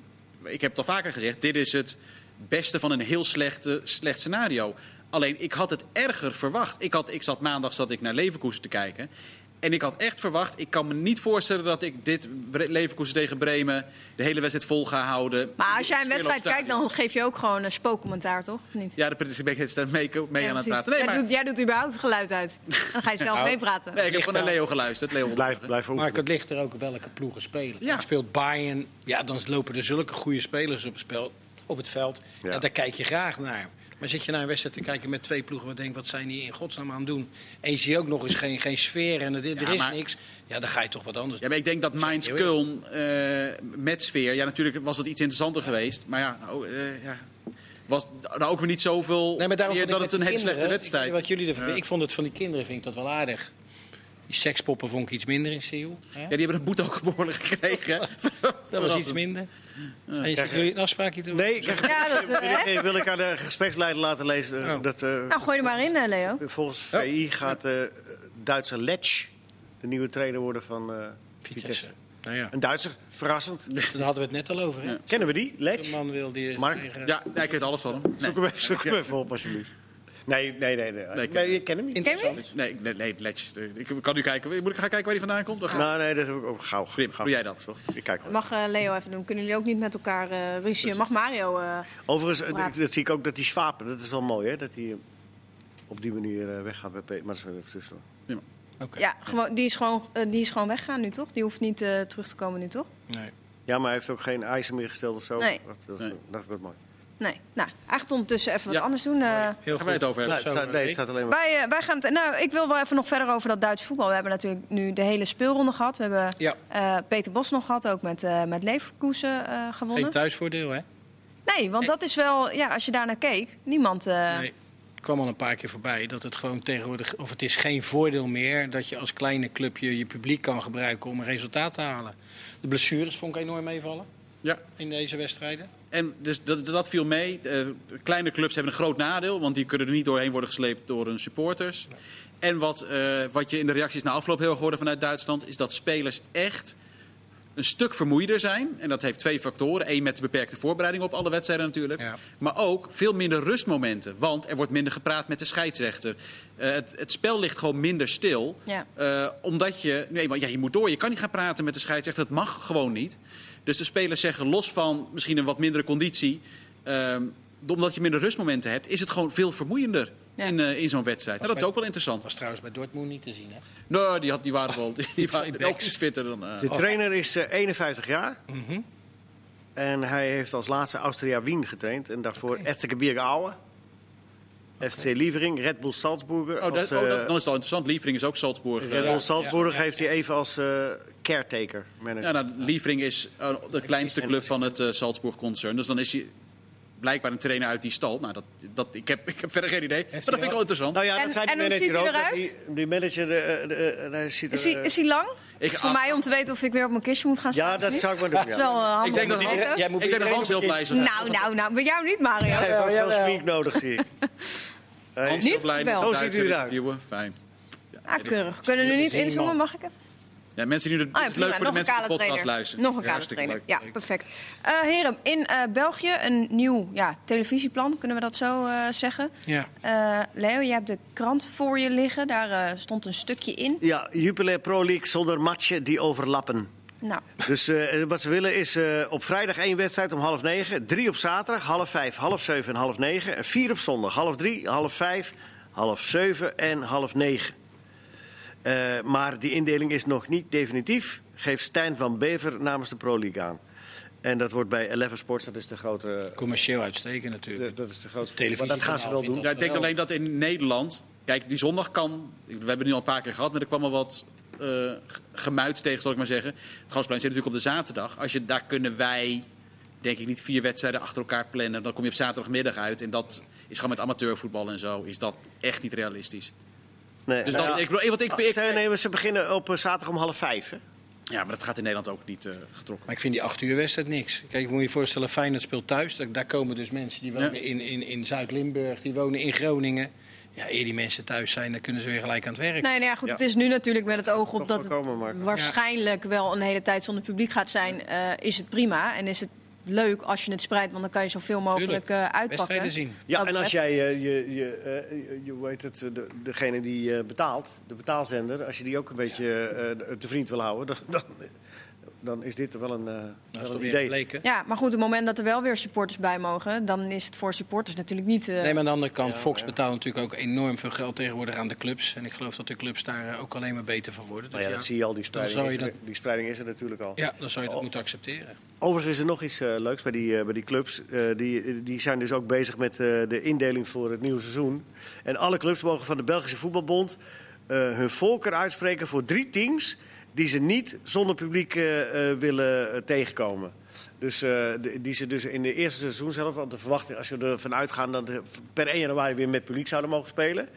ik heb het al vaker gezegd, dit is het beste van een heel slechte, slecht scenario. Alleen, ik had het erger verwacht. Ik, had, ik zat maandag zat ik naar Leverkusen te kijken. En ik had echt verwacht, ik kan me niet voorstellen dat ik dit Leverkusen tegen Bremen de hele wedstrijd vol ga houden. Maar als jij een wedstrijd kijkt, dan geef je ook gewoon een spookcommentaar, toch? Of niet? Ja, de ben ik steeds mee, mee aan het praten. Nee, maar, jij, doet, jij doet überhaupt het geluid uit. Dan ga je zelf Nou, meepraten. nee, ik heb gewoon naar Leo geluisterd. Leo Blijf, blijf Maar het ligt er ook welke ploegen spelen. Ja. Speelt Bayern, ja, dan lopen er zulke goede spelers op het, spel, op het veld. Ja. Ja. daar kijk je graag naar. Maar zit je naar een wedstrijd te kijken met twee ploegen... wat denk wat zijn die in godsnaam aan het doen? En je ziet ook nog eens geen, geen sfeer en er, er Ja, is maar- niks. Ja, dan ga je toch wat anders Ja, maar ik denk dat Mainz Köln eh, met sfeer... Ja, natuurlijk was het iets interessanter geweest. Maar ja, nou, eh, ja was nou ook weer niet zoveel Nee, maar meer vond dat het een hele slechte wedstrijd. Wat jullie ervan, Ja. Ik vond het van die kinderen vind ik dat wel aardig. Die sekspoppen vond ik iets minder in Seoul. Ja, die hebben een boete ook behoorlijk gekregen. Dat was iets minder. Zijn Krijg- jullie een afspraakje te Nee, ik Ja, dat, eh, wil, wil ik aan de gespreksleider laten lezen. eh, Oh. Dat, eh, Nou, gooi er maar in, Leo. volgens VI gaat eh Duitse Letsch de nieuwe trainer worden van eh, Vitesse. Vitesse. Nou ja, Een Duitser, verrassend. daar hadden we het net al over. Hè? Ja. Kennen we die? De Letsch? man wil die Mark? tegen- Ja, ja, ik weet alles van hem. Nee. Zoek hem even, zoek hem even op, alsjeblieft. Nee, nee, nee. Nee, Nee, ik- nee kent hem niet. Ken? Nee, nee, nee Letjes. Ik kan nu kijken. Moet ik gaan kijken waar hij vandaan komt? Nou, nee, dat heb ik ook gauw. Prim, gauw. doe jij dat? Toch? Ik kijk wel. Mag eh, Leo even doen. Kunnen jullie ook niet met elkaar eh ruzie? Mag Mario... eh, Overigens, eh, dat zie ik ook dat die Swapen, dat is wel mooi hè, dat hij eh, op die manier eh, weggaat bij Peter. Maar dat is wel even tussen. Oké. ja, gewoon, die, is gewoon, eh, die is gewoon weggaan nu, toch? Die hoeft niet eh, terug te komen nu, toch? Nee. Ja, maar hij heeft ook geen eisen meer gesteld of zo. Nee. Dat, dat, Nee. dat is wel mooi. Nee. Nou, eigenlijk ondertussen even wat Ja. anders doen. eh. Heel Gaan wij het over Nou, hebben? het staat, nee, het staat alleen maar. Wij, eh, wij gaan het, nou, ik wil wel even nog verder over dat Duitse voetbal. We hebben natuurlijk nu de hele speelronde gehad. We hebben Ja, eh, Peter Bos nog gehad, ook met, eh met Leverkusen eh, gewonnen. geen thuisvoordeel hè? Nee, want dat is wel, ja, als je daar naar keek, niemand. eh, Nee. Het kwam al een paar keer voorbij dat het gewoon tegenwoordig, of het is geen voordeel meer dat je als kleine clubje je publiek kan gebruiken om een resultaat te halen. De blessures vond ik enorm meevallen Ja. in deze wedstrijden. En dus dat, dat viel mee. Eh, kleine clubs hebben een groot nadeel, want die kunnen er niet doorheen worden gesleept door hun supporters. En wat, eh, wat je in de reacties na afloop heel erg hoorde vanuit Duitsland, is dat spelers echt een stuk vermoeider zijn. En dat heeft twee factoren. Eén met de beperkte voorbereiding op alle wedstrijden natuurlijk. Ja. Maar ook veel minder rustmomenten. Want er wordt minder gepraat met de scheidsrechter. Eh, het, het spel ligt gewoon minder stil. Ja. Eh, omdat je, nee, maar ja, je moet door. Je kan niet gaan praten met de scheidsrechter. Dat mag gewoon niet. Dus de spelers zeggen, los van misschien een wat mindere conditie. ehm, omdat je minder rustmomenten hebt, is het gewoon veel vermoeiender Ja. in, eh, in zo'n wedstrijd. Nou, dat is ook wel interessant. Dat was trouwens bij Dortmund niet te zien hè? Nou, die, had, die waren wel die, die waren twee ook iets fitter dan... eh, De trainer is eh, 51 jaar. Mhm. En hij heeft als laatste Austria Wien getraind. En daarvoor okay. Aue. FC Lievering, Red Bull Salzburger. oh, dat, als, oh, dat- eh, dan is het wel interessant. Lievering is ook Salzburg. Red Bull Salzburg ja, ja. heeft hij even als eh, caretaker manager. Ja, nou, Lievering is eh, de kleinste club van het eh Salzburg-concern. Dus dan is hij blijkbaar een trainer uit die stal. Nou, dat, dat, ik, heb, ik heb verder geen idee. Maar dat vind ik wel interessant. Nou ja, En- dat die en hoe ziet hij eruit? Die, die manager, de, ziet er, Is hij, is hij lang? Ik- is voor mij om te weten of ik weer op mijn kistje moet gaan staan. Ja, dat zou ik maar doen. Dat is wel handig Ik denk dat. Jij moet ik denk dat Hans heel blij is. Nou, nou, nou. Bij jou niet, Mario. Hij heeft ook veel smink nodig, zie ik. Hij- Hans Niet? Wel. de Zo ziet u eruit. Fijn. Ja, Ah, keurig. Kunnen we nu niet inzoomen? Mag ik even? Ja, mensen die nu Ah, ja, is prima. leuk voor de Nog mensen die de podcast trainer. luisteren. Nog een Ja, kale trainer. Ja, perfect. Eh, heren, in eh, België een nieuw ja, televisieplan, kunnen we dat zo eh, zeggen. Ja. Eh, Leo, je hebt de krant voor je liggen. Daar eh, stond een stukje in. Ja, Jupiler Pro League zonder matchen die overlappen. Nou, Dus eh, wat ze willen is eh, op vrijdag één wedstrijd om half negen. Drie op zaterdag, half vijf, half zeven en half negen. En vier op zondag, half drie, half vijf, half zeven en half negen. Eh, maar die indeling is nog niet definitief, geeft Stijn van Bever namens de Pro League aan. En dat wordt bij Eleven Sports, dat is de grote... Commercieel uitstekend natuurlijk. de- dat is de grote Televisie maar dat gaan ze wel doen. Ja, ik denk alleen dat in Nederland... Kijk, die zondag kan... We hebben het nu al een paar keer gehad, maar er kwam al wat eh, g- gemuid tegen, zal ik maar zeggen. Het Gasplein zit natuurlijk op de zaterdag. Als je, daar kunnen wij, denk ik, niet vier wedstrijden achter elkaar plannen. Dan kom je op zaterdagmiddag uit. En dat is gewoon met amateurvoetbal en zo, is dat echt niet realistisch. Nee, Dus nou ik, bedoel, wat ik, ik, Zij nemen, ze beginnen op eh, zaterdag om half vijf. Hè? ja, maar dat gaat in Nederland ook niet eh, getrokken. Maar ik vind die acht uur wedstrijd niks. Kijk, ik moet je voorstellen, Feyenoord speelt thuis. Daar, daar komen dus mensen die wonen Ja. in, in, in Zuid-Limburg, die wonen in Groningen. Ja, eer die mensen thuis zijn, dan kunnen ze weer gelijk aan het werk. nee, nou ja, goed, Ja. het is nu natuurlijk met het oog op Toch dat het waarschijnlijk wel een hele tijd zonder publiek gaat zijn. eh, is het prima en is het leuk als je het spreidt, want dan kan je zoveel mogelijk eh, uitpakken. Wedstrijden zien. Ja, Dat en als jij eh, je, je, eh, je, heet het, de, degene die eh, betaalt, de betaalzender, als je die ook een beetje eh, te vriend wil houden, dan, dan, dan is dit wel een, eh, wel een weer idee. Ja, maar goed, op het moment dat er wel weer supporters bij mogen, dan is het voor supporters natuurlijk niet. eh, Nee, maar aan de andere kant, Fox betaalt natuurlijk ook enorm veel geld tegenwoordig aan de clubs. En ik geloof dat de clubs daar eh, ook alleen maar beter van worden. Dus Nou ja, ja, dat zie je al, die spreiding, je er, dat- die spreiding is er natuurlijk al. ja, dan zou je dat Oh. moeten accepteren. Overigens is er nog iets leuks bij die, bij die clubs. Eh, die, die zijn dus ook bezig met eh, de indeling voor het nieuwe seizoen. En alle clubs mogen van de Belgische Voetbalbond eh, hun voorkeur uitspreken voor drie teams die ze niet zonder publiek eh, eh, willen eh, tegenkomen. Dus eh, die ze dus in de eerste seizoen zelf, want de verwachting als je ervan uitgaat dat ze per 1 januari weer met publiek zouden mogen spelen.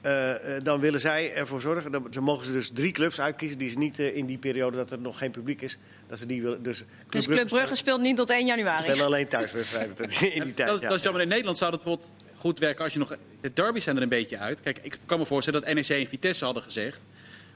eh, eh, dan willen zij ervoor zorgen. Dan ze mogen ze dus drie clubs uitkiezen die ze niet in die periode dat er nog geen publiek is. Dat ze die willen. Dus Dus Club Brugge speelt niet tot 1 januari. spelen alleen thuiswedstrijden in die tijd. dat, ja. dat is jammer. In Nederland zou dat bijvoorbeeld goed werken als je nog... De derbies zijn er een beetje uit. Kijk, ik kan me voorstellen dat NEC en Vitesse hadden gezegd...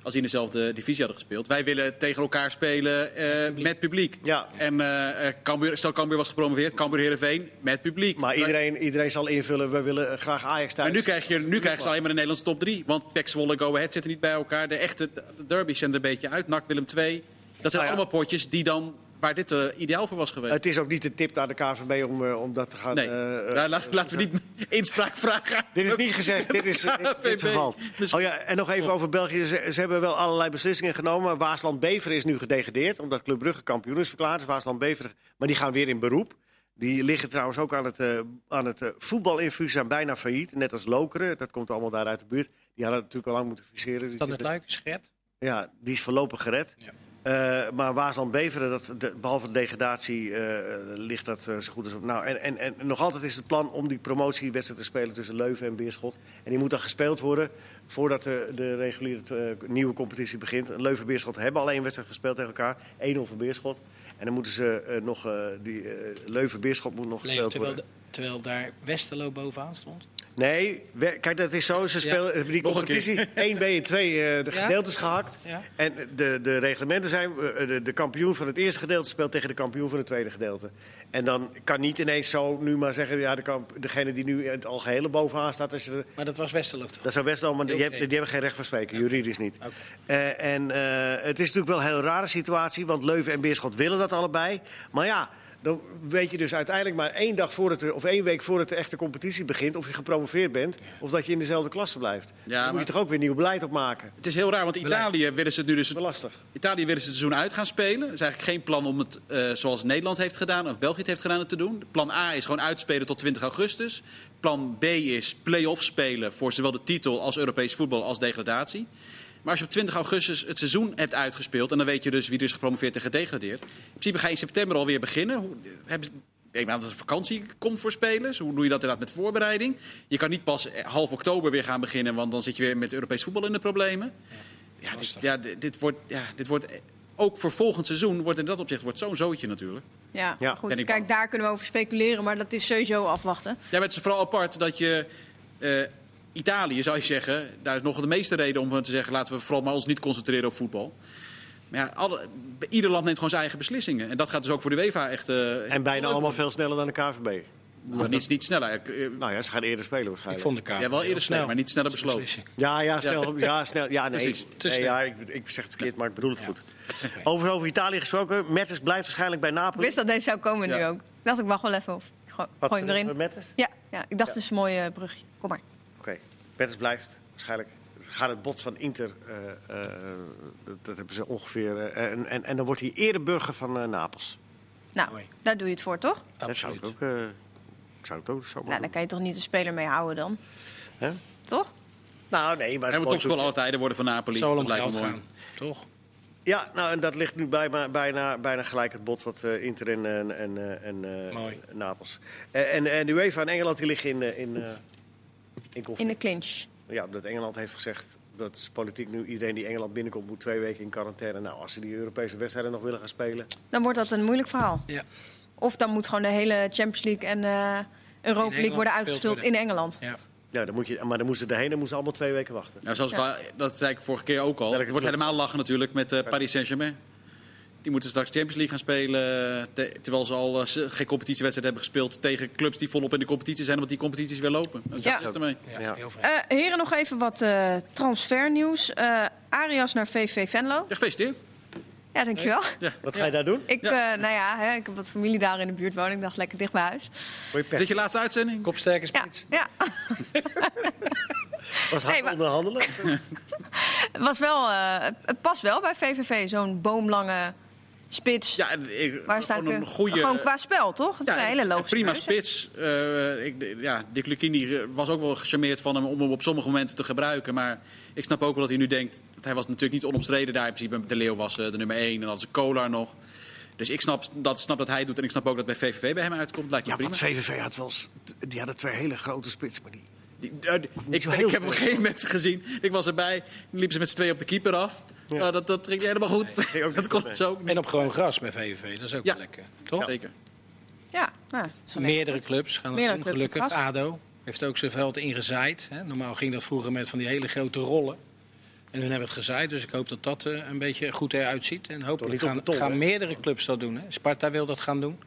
als die in dezelfde divisie hadden gespeeld... wij willen tegen elkaar spelen eh, met publiek. Ja. En eh, eh, Cambuur, stel Cambuur was gepromoveerd, Cambuur Heerenveen met publiek. Maar iedereen, iedereen zal invullen. We willen graag Ajax thuis. Maar nu, krijg je, nu krijgen ze alleen maar de Nederlandse top 3. Want PEC Zwolle Go Ahead zitten niet bij elkaar. De echte de derbies zijn er een beetje uit. NAC Willem 2. Dat zijn ja. allemaal potjes die dan, waar dit eh, ideaal voor was geweest. Het is ook niet de tip naar de KVB om, eh, om dat te gaan. nee, eh, Nou, laat- laten we niet inspraak vragen. Dit is niet gezegd, dit is KVB. geval. Oh ja, en nog even over België. Ze, ze hebben wel allerlei beslissingen genomen. Waasland-Beveren is nu gedegradeerd, omdat Club Brugge kampioen is verklaard. Dus Waasland-Beveren, maar die gaan weer in beroep. Die liggen trouwens ook aan het, eh aan het eh, voetbalinfuus, zijn bijna failliet. Net als Lokeren, dat komt allemaal daar uit de buurt. Die hadden natuurlijk al lang moeten fuseren. Is dat het luik is gered? Ja, die is voorlopig gered. Ja. Eh, maar Waasland-Beveren, dat, de- behalve de degradatie, eh, ligt dat eh, zo goed als op. Nou, en, en, en nog altijd is het plan om die promotiewedstrijd te spelen tussen Leuven en Beerschot. En die moet dan gespeeld worden voordat de, de reguliere nieuwe competitie begint. Leuven en Beerschot hebben al één wedstrijd gespeeld tegen elkaar. 1-0 voor Beerschot. En dan moeten ze nog, die Leuven-Beerschot moet nog Leo, gespeeld terwijl, worden. de- terwijl daar Westerlo bovenaan stond. Nee, we- kijk, dat is zo. Ze spelen die Nog competitie 1B en 2 eh, de Ja? gedeeltes gehakt. Ja. En de, de reglementen zijn, eh, de, de kampioen van het eerste gedeelte speelt tegen de kampioen van het tweede gedeelte. En dan kan niet ineens zo nu maar zeggen, ja, de kamp, degene die nu in het algehele bovenaan staat, als je er- Maar dat was Westerlo toch? dat zou wel, maar die, die hebben geen recht van spreken, juridisch niet. Oké. Eh, en eh, het is natuurlijk wel een heel rare situatie, want Leuven en Beerschot willen dat allebei. Maar ja, dan weet je dus uiteindelijk maar één dag voordat er, of één week voordat de echte competitie begint, of je gepromoveerd bent, of dat je in dezelfde klasse blijft. Ja, dan moet je toch ook weer nieuw beleid opmaken. Het is heel raar, want Italië willen ze het nu dus... Dat is wel lastig. Italië willen ze het seizoen uit gaan spelen. Er is eigenlijk geen plan om het eh, zoals Nederland heeft gedaan of België het heeft gedaan het te doen. Plan A is gewoon uitspelen tot 20 augustus. Plan B is play-off spelen voor zowel de titel als Europees voetbal als degradatie. Maar als je op 20 augustus het seizoen hebt uitgespeeld... en dan weet je dus wie er is gepromoveerd en gedegradeerd... in principe ga je in september alweer beginnen. Hoe, hebben ze- ik aan dat er vakantie komt voor spelers. Hoe doe je dat inderdaad met voorbereiding? Je kan niet pas eh, half oktober weer gaan beginnen... want dan zit je weer met Europees voetbal in de problemen. Ja, dit, ja, dit, wordt, ja, dit wordt eh, ook voor volgend seizoen wordt in dat opzicht wordt zo'n zootje natuurlijk. Ja, Ja. goed. Kijk, bang. daar kunnen we over speculeren, maar dat is sowieso afwachten. Ja, maar het is vooral apart dat je eh, Italië zou je zeggen, daar is nog de meeste reden om te zeggen laten we vooral maar ons niet concentreren op voetbal. Maar ja, alle, ieder land neemt gewoon zijn eigen beslissingen. En dat gaat dus ook voor de UEFA echt. eh, En bijna allemaal veel sneller dan de KVB. maar niet, niet sneller. Eh, Nou ja, ze gaan eerder spelen Ik waarschijnlijk. vond de kaart. Ja, wel eerder snel, maar niet sneller besloten. Ja, ja, snel. Ja, snel. Ja, nee. Precies. Nee ja, ik, ik zeg het verkeerd, maar ik bedoel het goed. Over, over Italië gesproken. Mertens blijft waarschijnlijk bij Ik Napoli. wist dat deze zou komen nu ook. Ik dacht, ik wacht wel even op. Gooi, hem erin. Mertens? Ja, ja, ik dacht, het is een mooi eh, brugje. Kom maar. Mertens blijft waarschijnlijk. Gaat het bod van Inter, eh, eh, dat, dat hebben ze ongeveer. eh, en, en, en dan wordt hij eerder burger van Napels. Nou, Mooi. daar doe je het voor, toch? Dat zou ik Absoluut. ook. eh, ik zou het ook zo Nou, dan kan je toch niet de speler mee houden dan? Hè? Toch? Nou, nee, maar. Hij moet het topscorer alle tijden worden van Napoli. Lijkt me geld mooi. gaan. Toch? Ja, nou, en dat ligt nu bijna, bijna, bijna gelijk het bod wat eh, Inter en, en, en, eh, en eh, Mooi. Napels. Eh, en, en de UEFA en Engeland die liggen in, in, eh, in de clinch. Ja, omdat Engeland heeft gezegd dat is politiek nu iedereen die Engeland binnenkomt moet twee weken in quarantaine. Nou, als ze die Europese wedstrijden nog willen gaan spelen. Dan wordt dat een moeilijk verhaal. Ja. Of dan moet gewoon de hele Champions League en eh, Europa League worden worden. in Engeland. ja. Ja, dan moet je, maar dan moesten ze erheen en moesten ze allemaal twee weken wachten. Nou, zoals Ja. dat zei ik vorige keer ook al. Het wordt helemaal lachen natuurlijk met eh, Paris Saint-Germain. Die moeten straks Champions League gaan spelen. te- terwijl ze al eh, geen competitiewedstrijd hebben gespeeld tegen clubs die volop in de competitie zijn, omdat die competities weer lopen. Dat is Ja. ja. ermee. Ja, Ja. Eh, heren, nog even wat eh, transfernieuws. Eh, Arias naar VV Venlo. Ja, gefeliciteerd. Ja, dankjewel. Wat ga je daar doen? Ik, Ja. eh, nou ja, hè, ik heb wat familie daar in de buurt wonen. Ik dacht lekker dicht bij huis. Je Is dit pech? je laatste uitzending? Kopsterke Ja, spits. ja. Was hard Nee, onderhandelen? Het, was wel, eh, het- het past wel bij VVV. Zo'n boomlange spits. Ja, ik, Waar staat gewoon een ik, goede. Gewoon qua spel, toch? Het is een hele logische Prima keuze. spits. Eh, ik, ja, Dick Lucchini eh, was ook wel gecharmeerd van hem om hem op sommige momenten te gebruiken. Maar ik snap ook wel dat hij nu denkt... Dat hij was natuurlijk niet onomstreden daar. In principe, de Leeuw was eh, de nummer 1 en dan had ze Kolar nog. Dus ik snap dat, snap dat hij het doet. En ik snap ook dat bij VVV bij hem uitkomt. Lijkt me Ja, prima. want VVV had wel... Die hadden twee hele grote spitsen, maar die... Die, die- ik, heb op een veel. gegeven moment gezien, ik was erbij, liepen ze met z'n tweeën op de keeper af. Ja. Nou, dat, dat ging helemaal goed. dat kon zo ook niet. En op gewoon gras bij VVV, dat is ook Ja. wel lekker. Toch? Zeker. Ja, nou, Meerdere clubs gaan Meerdere dat doen, clubs gelukkig. ADO heeft ook zijn veld ingezaaid. Hè. Normaal ging dat vroeger met van die hele grote rollen. En hun hebben het gezaaid, dus ik hoop dat dat eh, een beetje goed eruit ziet. En hopelijk gaan, gaan meerdere clubs dat doen. Hè. Sparta wil dat gaan doen.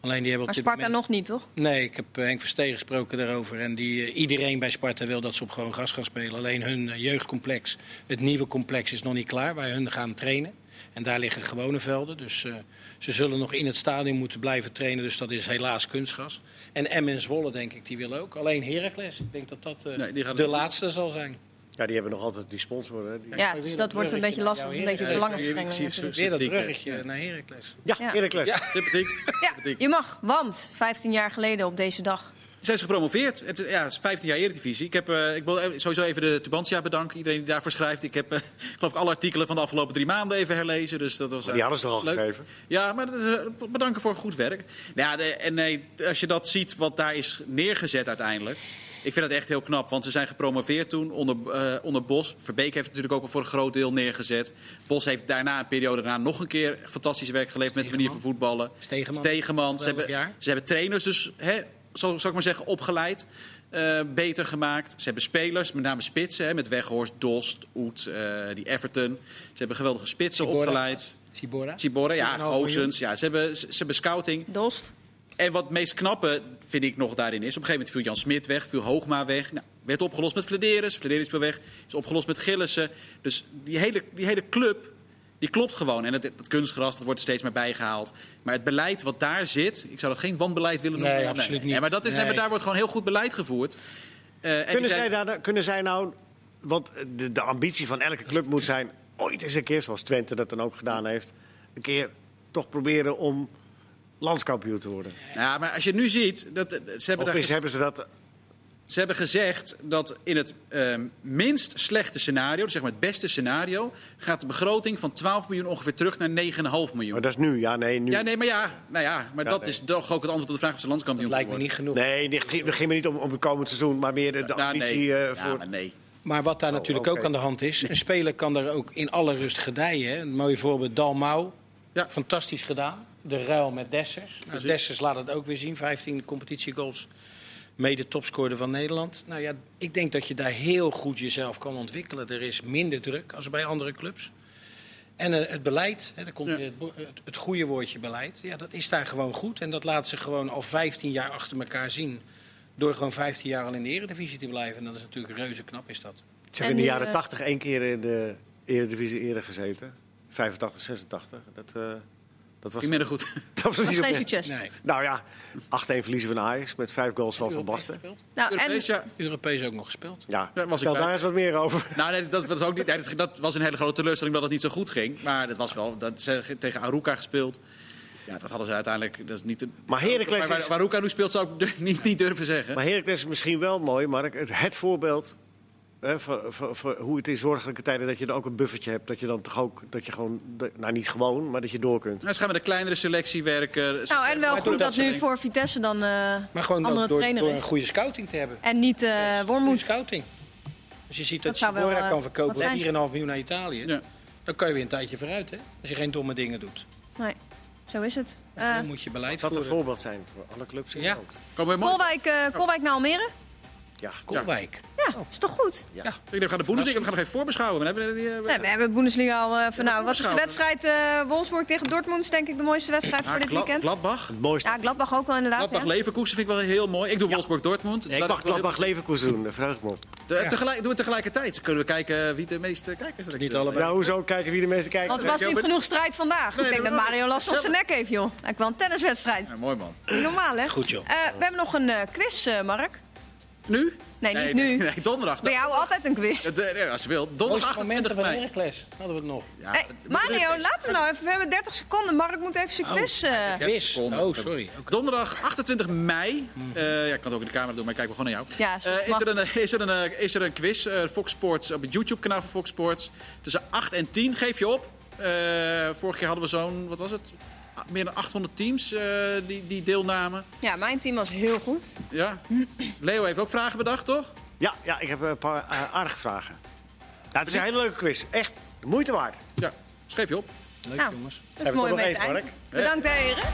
Alleen die hebben Maar op dit Sparta moment... nog niet, toch? Nee, ik heb eh, Henk Verstegen gesproken daarover. En die, eh, iedereen bij Sparta wil dat ze op gewoon gras gaan spelen. Alleen hun eh, jeugdcomplex, het nieuwe complex, is nog niet klaar. Waar hun gaan trainen. En daar liggen gewone velden. Dus eh, ze zullen nog in het stadion moeten blijven trainen. Dus dat is helaas kunstgras. En Emmen Zwolle, denk ik, die willen ook. Alleen Heracles, ik denk dat dat eh, Nee, de laatste zal zijn. Ja, die hebben nog altijd die sponsor. Hè? Die... Ja, dus dat dat wordt een beetje lastig, naar een beetje belangenverstrengeling. Natuurlijk. Weer dat bruggetje naar Heracles. Ja, Ja. Heracles. Ja, sympathiek. Ja, sympathiek. je mag, want 15 jaar geleden op deze dag. Zijn ze gepromoveerd? Het, ja, het is 15 jaar Eredivisie. Ik, heb, eh, ik wil sowieso even de Tubantia bedanken. Iedereen die daarvoor schrijft. Ik heb, eh, geloof ik, alle artikelen van de afgelopen drie maanden even herlezen. Dus dat was, Maar die hadden ze toch al leuk. geschreven? Ja, maar dat is, eh, bedanken voor goed werk. Nou ja, de, en nee, als je dat ziet wat daar is neergezet uiteindelijk. Ik vind dat echt heel knap, want ze zijn gepromoveerd toen onder, eh, onder Bos. Verbeek heeft het natuurlijk ook al voor een groot deel neergezet. Bos heeft daarna, een periode daarna, nog een keer fantastisch werk geleverd met de manier van voetballen. Stegeman. Stegeman. Ze hebben, ze hebben trainers dus, hè, zal, zal ik maar zeggen, opgeleid. eh, beter gemaakt. Ze hebben spelers, met name spitsen, hè, met Weghorst, Dost, Oet, eh, die Everton. Ze hebben geweldige spitsen opgeleid. Sibora. Cibora, ja, 4,5 miljoen. Gozens. Ja, ze, hebben, ze hebben scouting. Dost. En wat het meest knappe, vind ik nog daarin is... op een gegeven moment viel Jan Smit weg, viel Hoogma weg. Nou, werd opgelost met Flederis. Flederis viel weg, is opgelost met Gillissen. Dus die hele, die hele club, die klopt gewoon. En het, het kunstgras, dat wordt er steeds meer bijgehaald. Maar het beleid wat daar zit... ik zou dat geen wanbeleid willen noemen. Nee, absoluut niet. maar, dat is, nee, maar daar wordt gewoon heel goed beleid gevoerd. Eh, en Kunnen, zijn- zij daar, kunnen zij nou... Want de, de ambitie van elke club moet zijn... ooit eens een keer, zoals Twente dat dan ook gedaan heeft... een keer toch proberen om landskampioen te worden. Ja, maar als je nu ziet... Dat, ze, hebben Of daar is, hebben ze dat... Ze hebben gezegd dat in het ehm, minst slechte scenario, dus zeg maar het beste scenario, gaat de begroting van 12 miljoen ongeveer terug naar 9,5 miljoen. Maar dat is nu, ja, nee, nu. Ja, nee, maar ja, nou ja, maar Ja, dat nee. is toch ook het antwoord op de vraag of ze landskampioen Dat lijkt me niet genoeg. Nee, het ging me niet om, om het komend seizoen, maar meer de, de Nou, ambitie nee. eh, Ja, voor... maar nee. Maar wat daar Oh, natuurlijk ook aan de hand is, een speler kan daar ook in alle rust gedijen. Hè. Een mooi voorbeeld, Dalmau. Ja. Fantastisch gedaan. De ruil met Dessers. Nou. Dessers laat het ook weer zien. 15 competitiegoals. Mede topscorer van Nederland. Nou ja, ik denk dat je daar heel goed jezelf kan ontwikkelen. Er is minder druk als bij andere clubs. En eh, het beleid, hè, daar komt Ja. het, het, het goede woordje beleid. Ja, dat is daar gewoon goed. En dat laat ze gewoon al 15 jaar achter elkaar zien. Door gewoon 15 jaar al in de eredivisie te blijven. En dat is natuurlijk reuze knap is dat. Ze hebben En in de jaren eh, 80 één keer in de Eredivisie eerder gezeten. 85, 86. Dat, eh, dat was, Ging minder goed. dat was Dat niet is geen succes. Nee. Nou ja, 8-1 verliezen van Ajax met vijf goals van Van Europees Basten. Nou, en Europees, ja. Europees ook nog gespeeld. Ja, Daar was ik daar eens wat meer over. Nou, nee, dat was ook niet. nee, dat- dat was een hele grote teleurstelling dat het niet zo goed ging. Maar dat was wel. Dat ze tegen Aruka gespeeld. Ja, dat hadden ze uiteindelijk. Dat is niet. de- Maar Heracles waar, waar, is- waar Aruka nu speelt, zou ik niet durven zeggen. Maar Heracles is misschien wel mooi, Mark. Het, het voorbeeld hè, voor, voor, voor hoe het in zorgelijke tijden dat je er ook een buffertje hebt. Dat je dan toch ook, dat je gewoon, nou niet gewoon, maar dat je door kunt. Nou, ze gaan met een kleinere selectie werken. nou, en wel Maar goed dat nu denk- voor Vitesse dan eh, Maar gewoon andere door, trainer door is. een goede scouting te hebben. En niet eh Goede Wormoed. scouting. Als je ziet dat, Dat wel, Sibora eh, kan wat verkopen voor ze? 4,5 miljoen naar Italië. Ja. Dan kan je weer een tijdje vooruit, hè? Als je geen domme dingen doet. Nee, zo is het. Eh dan moet je beleid Dat een voeren. voorbeeld zijn voor alle clubs in Ja. Nederland. Kolwijk, eh, Kolwijk naar Almere? Ja. Kolwijk. Ja, is toch goed? Ik denk, we gaan de Bundesliga, we gaan nog even voorbeschouwen. We hebben, die, eh, Nee, we hebben Bundesliga al eh, van, nou, wat is de wedstrijd eh Wolfsburg tegen Dortmund? Is denk ik de mooiste wedstrijd voor dit Gla- weekend. Gladbach. Het mooiste. Ja, Gladbach ook wel inderdaad. Gladbach ja. Leverkusen vind ik wel heel mooi. Ik doe Wolfsburg-Dortmund. Dus ik mag ik wel Gladbach Leverkusen doen, daar verheug ik me op. Te- tegelijk, doen we tegelijkertijd. Kunnen we kijken wie de meeste kijkers er Niet allebei. Ja, hoezo? Kijken wie de meeste kijken. Want er was Ja, niet maar- genoeg strijd vandaag. Nee, ik denk dat. Mario last van zijn nek heeft, joh. Lijkt wel een tenniswedstrijd. Ja, mooi man. Niet normaal, hè? Goed, joh. Eh, we hebben nog een eh, quiz, eh, Mark. Nu? Nee, niet nee, nu. Nee, donderdag. Bij jou altijd een quiz. Eh, de- nee, als je wil. Donderdag Mooiste 28 momenten van mei. Heracles. Hadden we het nog. Ja, Hey, Mario, laten we nou even. We hebben 30 seconden. Mark moet even zijn quiz. eh, 30 Quiz. seconden. Oh, sorry. Oké. Donderdag 28 mei. eh, ja, ik kan het ook in de camera doen, maar ik kijk wel gewoon naar jou. Ja, is goed. Eh, is, er een, is, er een, eh, is er een quiz, eh, Fox Sports, op het YouTube-kanaal van Fox Sports. Tussen 8 en 10. Geef je op. Eh, vorige keer hadden we zo'n, wat was het? Meer dan 800 teams eh, die, die deelnamen. Ja, mijn team was heel goed. Ja. Leo heeft ook vragen bedacht, toch? Ja, ja, ik heb een paar eh, aardige vragen. Ja, het is een hele leuke quiz. Echt, de moeite waard. Ja, schrijf je op. Leuk Nou, jongens. Dat is mooi om nog mee eindigen. Bedankt, heren.